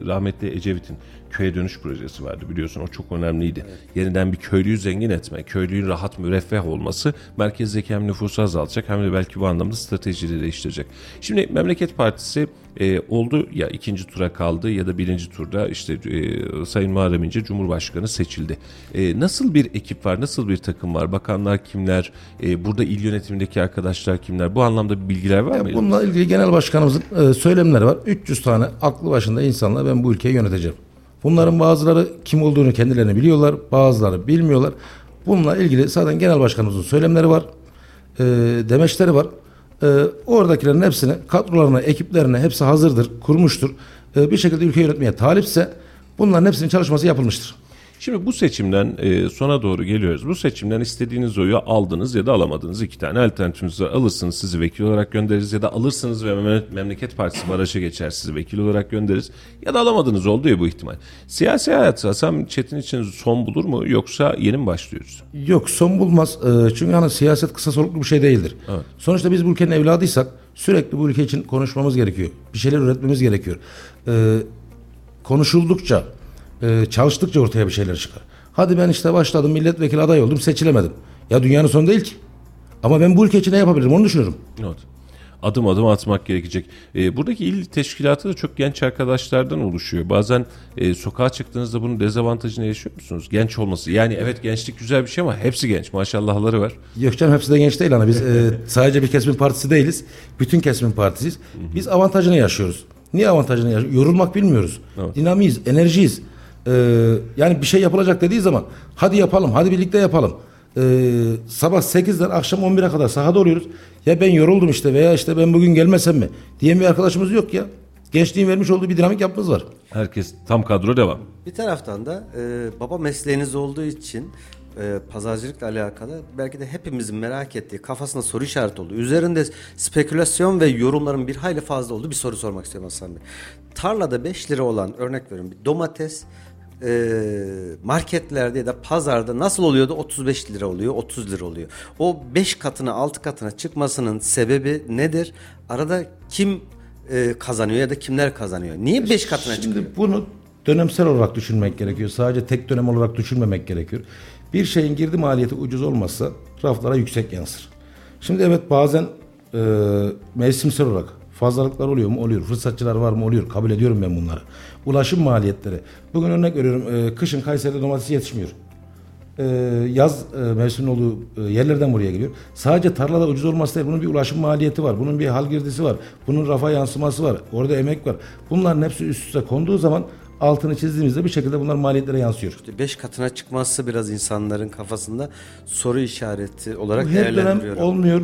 rahmetli Ecevit'in köye dönüş projesi vardı biliyorsun o çok önemliydi. Yeniden bir köylüyü zengin etme, köylünün rahat müreffeh olması merkezdeki hem nüfusu azaltacak hem de belki bu anlamda stratejileri değiştirecek. Şimdi Memleket Partisi e, oldu ya ikinci tura kaldı ya da birinci turda işte e, Sayın Muharrem İnce Cumhurbaşkanı seçildi. E, nasıl bir ekip var, nasıl bir takım var, bakanlar kimler, e, burada il yönetimindeki arkadaşlar kimler bu anlamda bir bilgiler var mı? Bununla ilgili genel başkanımızın e, söylemleri var. 300 tane aklı başında insanla ben bu ülkeyi yöneteceğim. Bunların bazıları kim olduğunu kendilerini biliyorlar, bazıları bilmiyorlar. Bununla ilgili zaten genel başkanımızın söylemleri var, e, demeçleri var. E, oradakilerin hepsini kadrolarına, ekiplerine hepsi hazırdır, kurmuştur. E, bir şekilde ülke yönetmeye talipse bunların hepsinin çalışması yapılmıştır. Şimdi bu seçimden e, sona doğru geliyoruz. Bu seçimden istediğiniz oyu aldınız ya da alamadınız. İki tane alternatifiniz var. Alırsınız sizi vekil olarak göndeririz ya da alırsınız ve Mem- Memleket Partisi barajı geçer sizi vekil olarak göndeririz. Ya da alamadınız oldu ya bu ihtimal. Siyasi hayat Hasan Çetin için son bulur mu yoksa yeni mi başlıyoruz? Yok son bulmaz. E, çünkü hani siyaset kısa soluklu bir şey değildir. Evet. Sonuçta biz bu ülkenin evladıysak sürekli bu ülke için konuşmamız gerekiyor. Bir şeyler üretmemiz gerekiyor. E, konuşuldukça, e, çalıştıkça ortaya bir şeyler çıkar. Hadi ben işte başladım milletvekili aday oldum seçilemedim. Ya dünyanın sonu değil ki. Ama ben bu ülke için ne yapabilirim onu düşünüyorum. Evet. Adım adım atmak gerekecek. E, buradaki il teşkilatı da çok genç arkadaşlardan oluşuyor. Bazen e, sokağa çıktığınızda bunun dezavantajını yaşıyor musunuz? Genç olması. Yani evet gençlik güzel bir şey ama hepsi genç. Maşallahları var. Yok canım hepsi de genç değil hani biz e, sadece bir kesimin partisi değiliz. Bütün kesimin partisiyiz. Biz avantajını yaşıyoruz. Niye avantajını yaşıyoruz? Yorulmak bilmiyoruz. Dinamiyiz, enerjiyiz. E, yani bir şey yapılacak dediği zaman hadi yapalım, hadi birlikte yapalım. E, sabah 8'den akşam 11'e kadar sahada oluyoruz. Ya ben yoruldum işte veya işte ben bugün gelmesem mi diyen bir arkadaşımız yok ya. Gençliğin vermiş olduğu bir dinamik yapımız var. Herkes tam kadro devam. Bir taraftan da e, baba mesleğiniz olduğu için e, pazarcılıkla alakalı belki de hepimizin merak ettiği kafasında soru işareti oldu. Üzerinde spekülasyon ve yorumların bir hayli fazla olduğu bir soru sormak istiyorum Hasan Bey. Tarlada 5 lira olan örnek veriyorum bir domates marketlerde ya da pazarda nasıl oluyordu 35 lira oluyor 30 lira oluyor. O 5 katına 6 katına çıkmasının sebebi nedir? Arada kim e, kazanıyor ya da kimler kazanıyor? Niye 5 katına çıkıyor? Şimdi bunu dönemsel olarak düşünmek gerekiyor. Sadece tek dönem olarak düşünmemek gerekiyor. Bir şeyin girdi maliyeti ucuz olmazsa raflara yüksek yansır. Şimdi evet bazen e, mevsimsel olarak fazlalıklar oluyor mu? Oluyor. Fırsatçılar var mı? Oluyor. Kabul ediyorum ben bunları. Ulaşım maliyetleri. Bugün örnek veriyorum. e, kışın Kayseri'de domates yetişmiyor. E, yaz e, mevsiminin olduğu e, yerlerden buraya geliyor. Sadece tarlada ucuz olması değil. Bunun bir ulaşım maliyeti var. Bunun bir hal girdisi var. Bunun rafa yansıması var. Orada emek var. Bunların hepsi üst üste konduğu zaman altını çizdiğimizde bir şekilde bunlar maliyetlere yansıyor. 5 katına çıkması biraz insanların kafasında soru işareti olarak Bu her dönem olmuyor.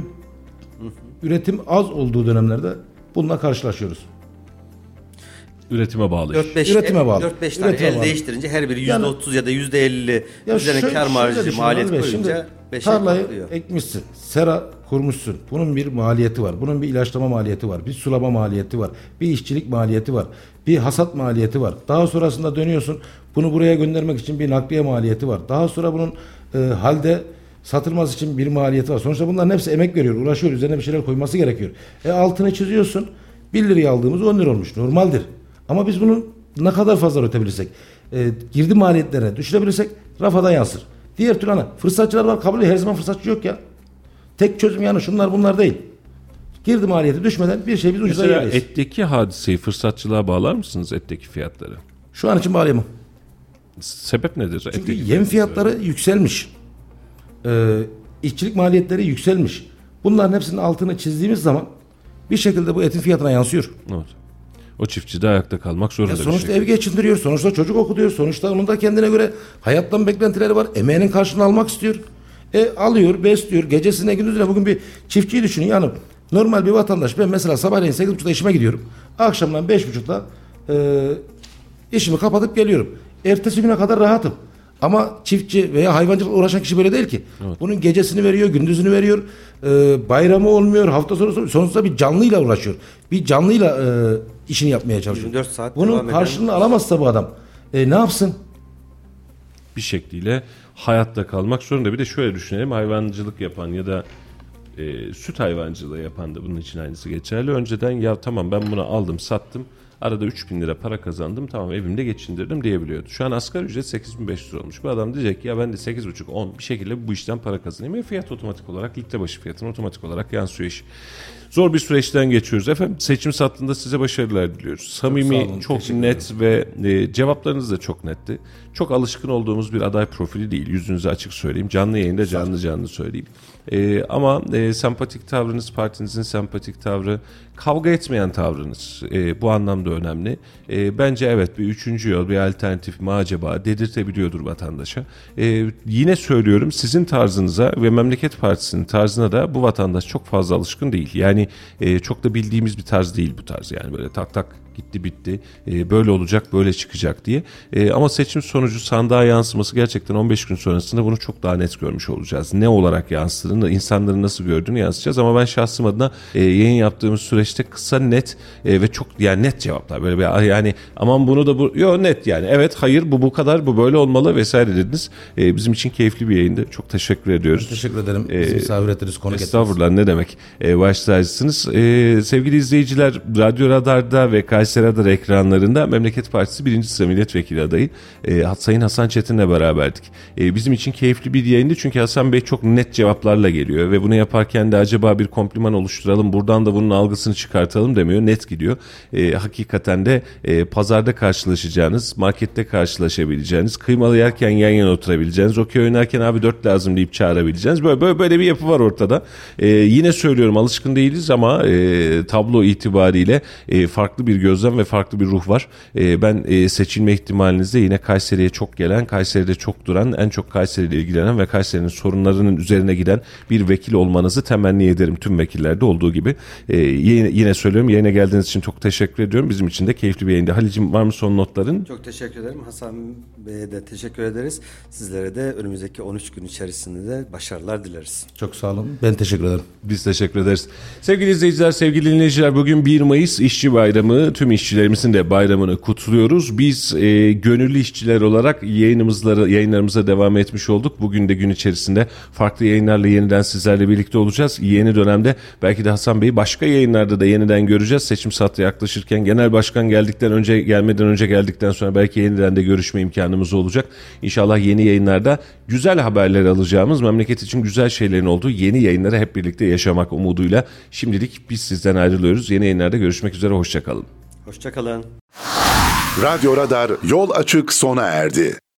Üretim az olduğu dönemlerde bununla karşılaşıyoruz. Üretime bağlı. 4-5 Üretime bağlı. 4-5 tane Üretime el bağlı. değiştirince her biri Yani- %30 ya da %50 Ya üzerine şöyle- kar marjı maliyet koyunca şimdi 5'e tarlayı patlıyor. ekmişsin, sera kurmuşsun. Bunun bir maliyeti var. Bunun bir ilaçlama maliyeti var. Bir sulama maliyeti var. Bir işçilik maliyeti var. Bir hasat maliyeti var. Daha sonrasında dönüyorsun. Bunu buraya göndermek için bir nakliye maliyeti var. Daha sonra bunun e, halde satılması için bir maliyeti var. Sonuçta bunların hepsi emek veriyor, uğraşıyor. Üzerine bir şeyler koyması gerekiyor. E altını çiziyorsun. 1 liraya aldığımız 10 lira olmuş. Normaldir. Ama biz bunu ne kadar fazla üretebilirsek, e, girdi maliyetlerine düşürebilirsek rafadan yansır. Diğer türlü hani fırsatçılar var kabul. Her zaman fırsatçı yok ya. Tek çözüm yani şunlar bunlar değil. Girdi maliyeti düşmeden bir şey biz ucuza Mesela etteki hadiseyi fırsatçılığa bağlar mısınız etteki fiyatları? Şu an için bağlayamam. Sebep nedir? Çünkü Etteki yem fiyatları yükselmiş. Ee, işçilik maliyetleri yükselmiş. Bunların hepsinin altını çizdiğimiz zaman bir şekilde bu etin fiyatına yansıyor. Evet. O çiftçi de ayakta kalmak zorunda. Ya bir sonuçta şekilde. ev geçindiriyor, sonuçta çocuk okutuyor, sonuçta onun da kendine göre hayattan beklentileri var. Emeğinin karşılığını almak istiyor. E alıyor, besliyor. Gecesine gündüzüne bugün bir çiftçiyi düşünün. Yani normal bir vatandaş ben mesela sabahleyin 8.30'da işime gidiyorum. Akşamdan 5.30'da e, işimi kapatıp geliyorum. Ertesi güne kadar rahatım. Ama çiftçi veya hayvancılıkla uğraşan kişi böyle değil ki. Bunun gecesini veriyor, gündüzünü veriyor. E, bayramı olmuyor, hafta sonu sonuçta bir canlıyla uğraşıyor. Bir canlıyla e, işini yapmaya çalışıyor. 24 saat devam Bunun eden- karşılığını alamazsa bu adam e, ne yapsın? bir şekliyle hayatta kalmak zorunda. Bir de şöyle düşünelim hayvancılık yapan ya da e, süt hayvancılığı yapan da bunun için aynısı geçerli. Önceden ya tamam ben bunu aldım sattım arada 3000 lira para kazandım tamam evimde geçindirdim diyebiliyordu. Şu an asgari ücret 8500 olmuş. Bu adam diyecek ki ya ben de 8,5-10 bir şekilde bu işten para kazanayım. Ve fiyat otomatik olarak litre başı fiyatına otomatik olarak yansıyor iş. Zor bir süreçten geçiyoruz. Efendim seçim sattığında size başarılar diliyoruz. Samimi, sağ olun, çok net ve e, cevaplarınız da çok netti. Çok alışkın olduğumuz bir aday profili değil. Yüzünüzü açık söyleyeyim. Canlı yayında canlı canlı söyleyeyim. E, ama e, sempatik tavrınız, partinizin sempatik tavrı, kavga etmeyen tavrınız e, bu anlamda da önemli. E, bence evet bir üçüncü yol, bir alternatif mi acaba dedirtebiliyordur vatandaşa. E, yine söylüyorum sizin tarzınıza ve Memleket Partisi'nin tarzına da bu vatandaş çok fazla alışkın değil. Yani e, çok da bildiğimiz bir tarz değil bu tarz. Yani böyle tak tak gitti bitti e, böyle olacak böyle çıkacak diye. E, ama seçim sonucu sandığa yansıması gerçekten 15 gün sonrasında bunu çok daha net görmüş olacağız. Ne olarak yansıdığını, insanların nasıl gördüğünü yansıtacağız. Ama ben şahsım adına e, yayın yaptığımız süreçte kısa net e, ve çok yani net cevaplar. Böyle bir yani aman bunu da bu yok net yani evet hayır bu bu kadar bu böyle olmalı vesaire dediniz. E, bizim için keyifli bir yayındı. Çok teşekkür ediyoruz. Teşekkür ederim. Bizi misafir ettiniz, ettiniz. Estağfurullah ne demek. E, baş tacısınız. E, sevgili izleyiciler Radyo Radar'da ve Kayseri Radar ekranlarında Memleket Partisi birinci sıra milletvekili adayı e, Sayın Hasan Çetin'le beraberdik. E, bizim için keyifli bir yayındı çünkü Hasan Bey çok net cevaplarla geliyor ve bunu yaparken de acaba bir kompliman oluşturalım buradan da bunun algısını çıkartalım demiyor. Net gidiyor. E, hakikaten de e, pazarda karşılaşacağınız, markette karşılaşabileceğiniz, kıymalı yerken yan yana oturabileceğiniz, okey oynarken abi dört lazım deyip çağırabileceğiniz böyle böyle, böyle bir yapı var ortada. E, yine söylüyorum alışkın değiliz ama e, tablo itibariyle e, farklı bir gözlem ve farklı bir ruh var. E, ben e, seçilme ihtimalinizde yine Kayseri'ye çok gelen, Kayseri'de çok duran, en çok Kayseri ile ilgilenen ve Kayseri'nin sorunlarının üzerine giden bir vekil olmanızı temenni ederim tüm vekillerde olduğu gibi. E, yine, yine söylüyorum yayına geldiğiniz için çok teşekkür ediyorum. Bizim için de keyifli bir yayında. Halicim var mı son notların? Çok teşekkür ederim. Hasan Bey'e de teşekkür ederiz. Sizlere de önümüzdeki 13 gün içerisinde de başarılar dileriz. Çok sağ olun. Ben teşekkür ederim. Biz teşekkür ederiz. Sevgili izleyiciler, sevgili dinleyiciler bugün 1 Mayıs İşçi Bayramı. Tüm işçilerimizin de bayramını kutluyoruz. Biz e, gönüllü işçiler olarak yayınımızları, yayınlarımıza devam etmiş olduk. Bugün de gün içerisinde farklı yayınlarla yeniden sizlerle birlikte olacağız. Yeni dönemde belki de Hasan Bey'i başka yayınlarda da yeniden göreceğiz. Seçim saati yaklaşırken genel başkan geldikten önce gelmeden önce geldikten sonra belki yeniden de görüşme imkanımız olacak. İnşallah yeni yayınlarda güzel haberler alacağımız, memleket için güzel şeylerin olduğu yeni yayınları hep birlikte yaşamak umuduyla şimdilik biz sizden ayrılıyoruz. Yeni yayınlarda görüşmek üzere. Hoşçakalın. Hoşçakalın. Radyo Radar yol açık sona erdi.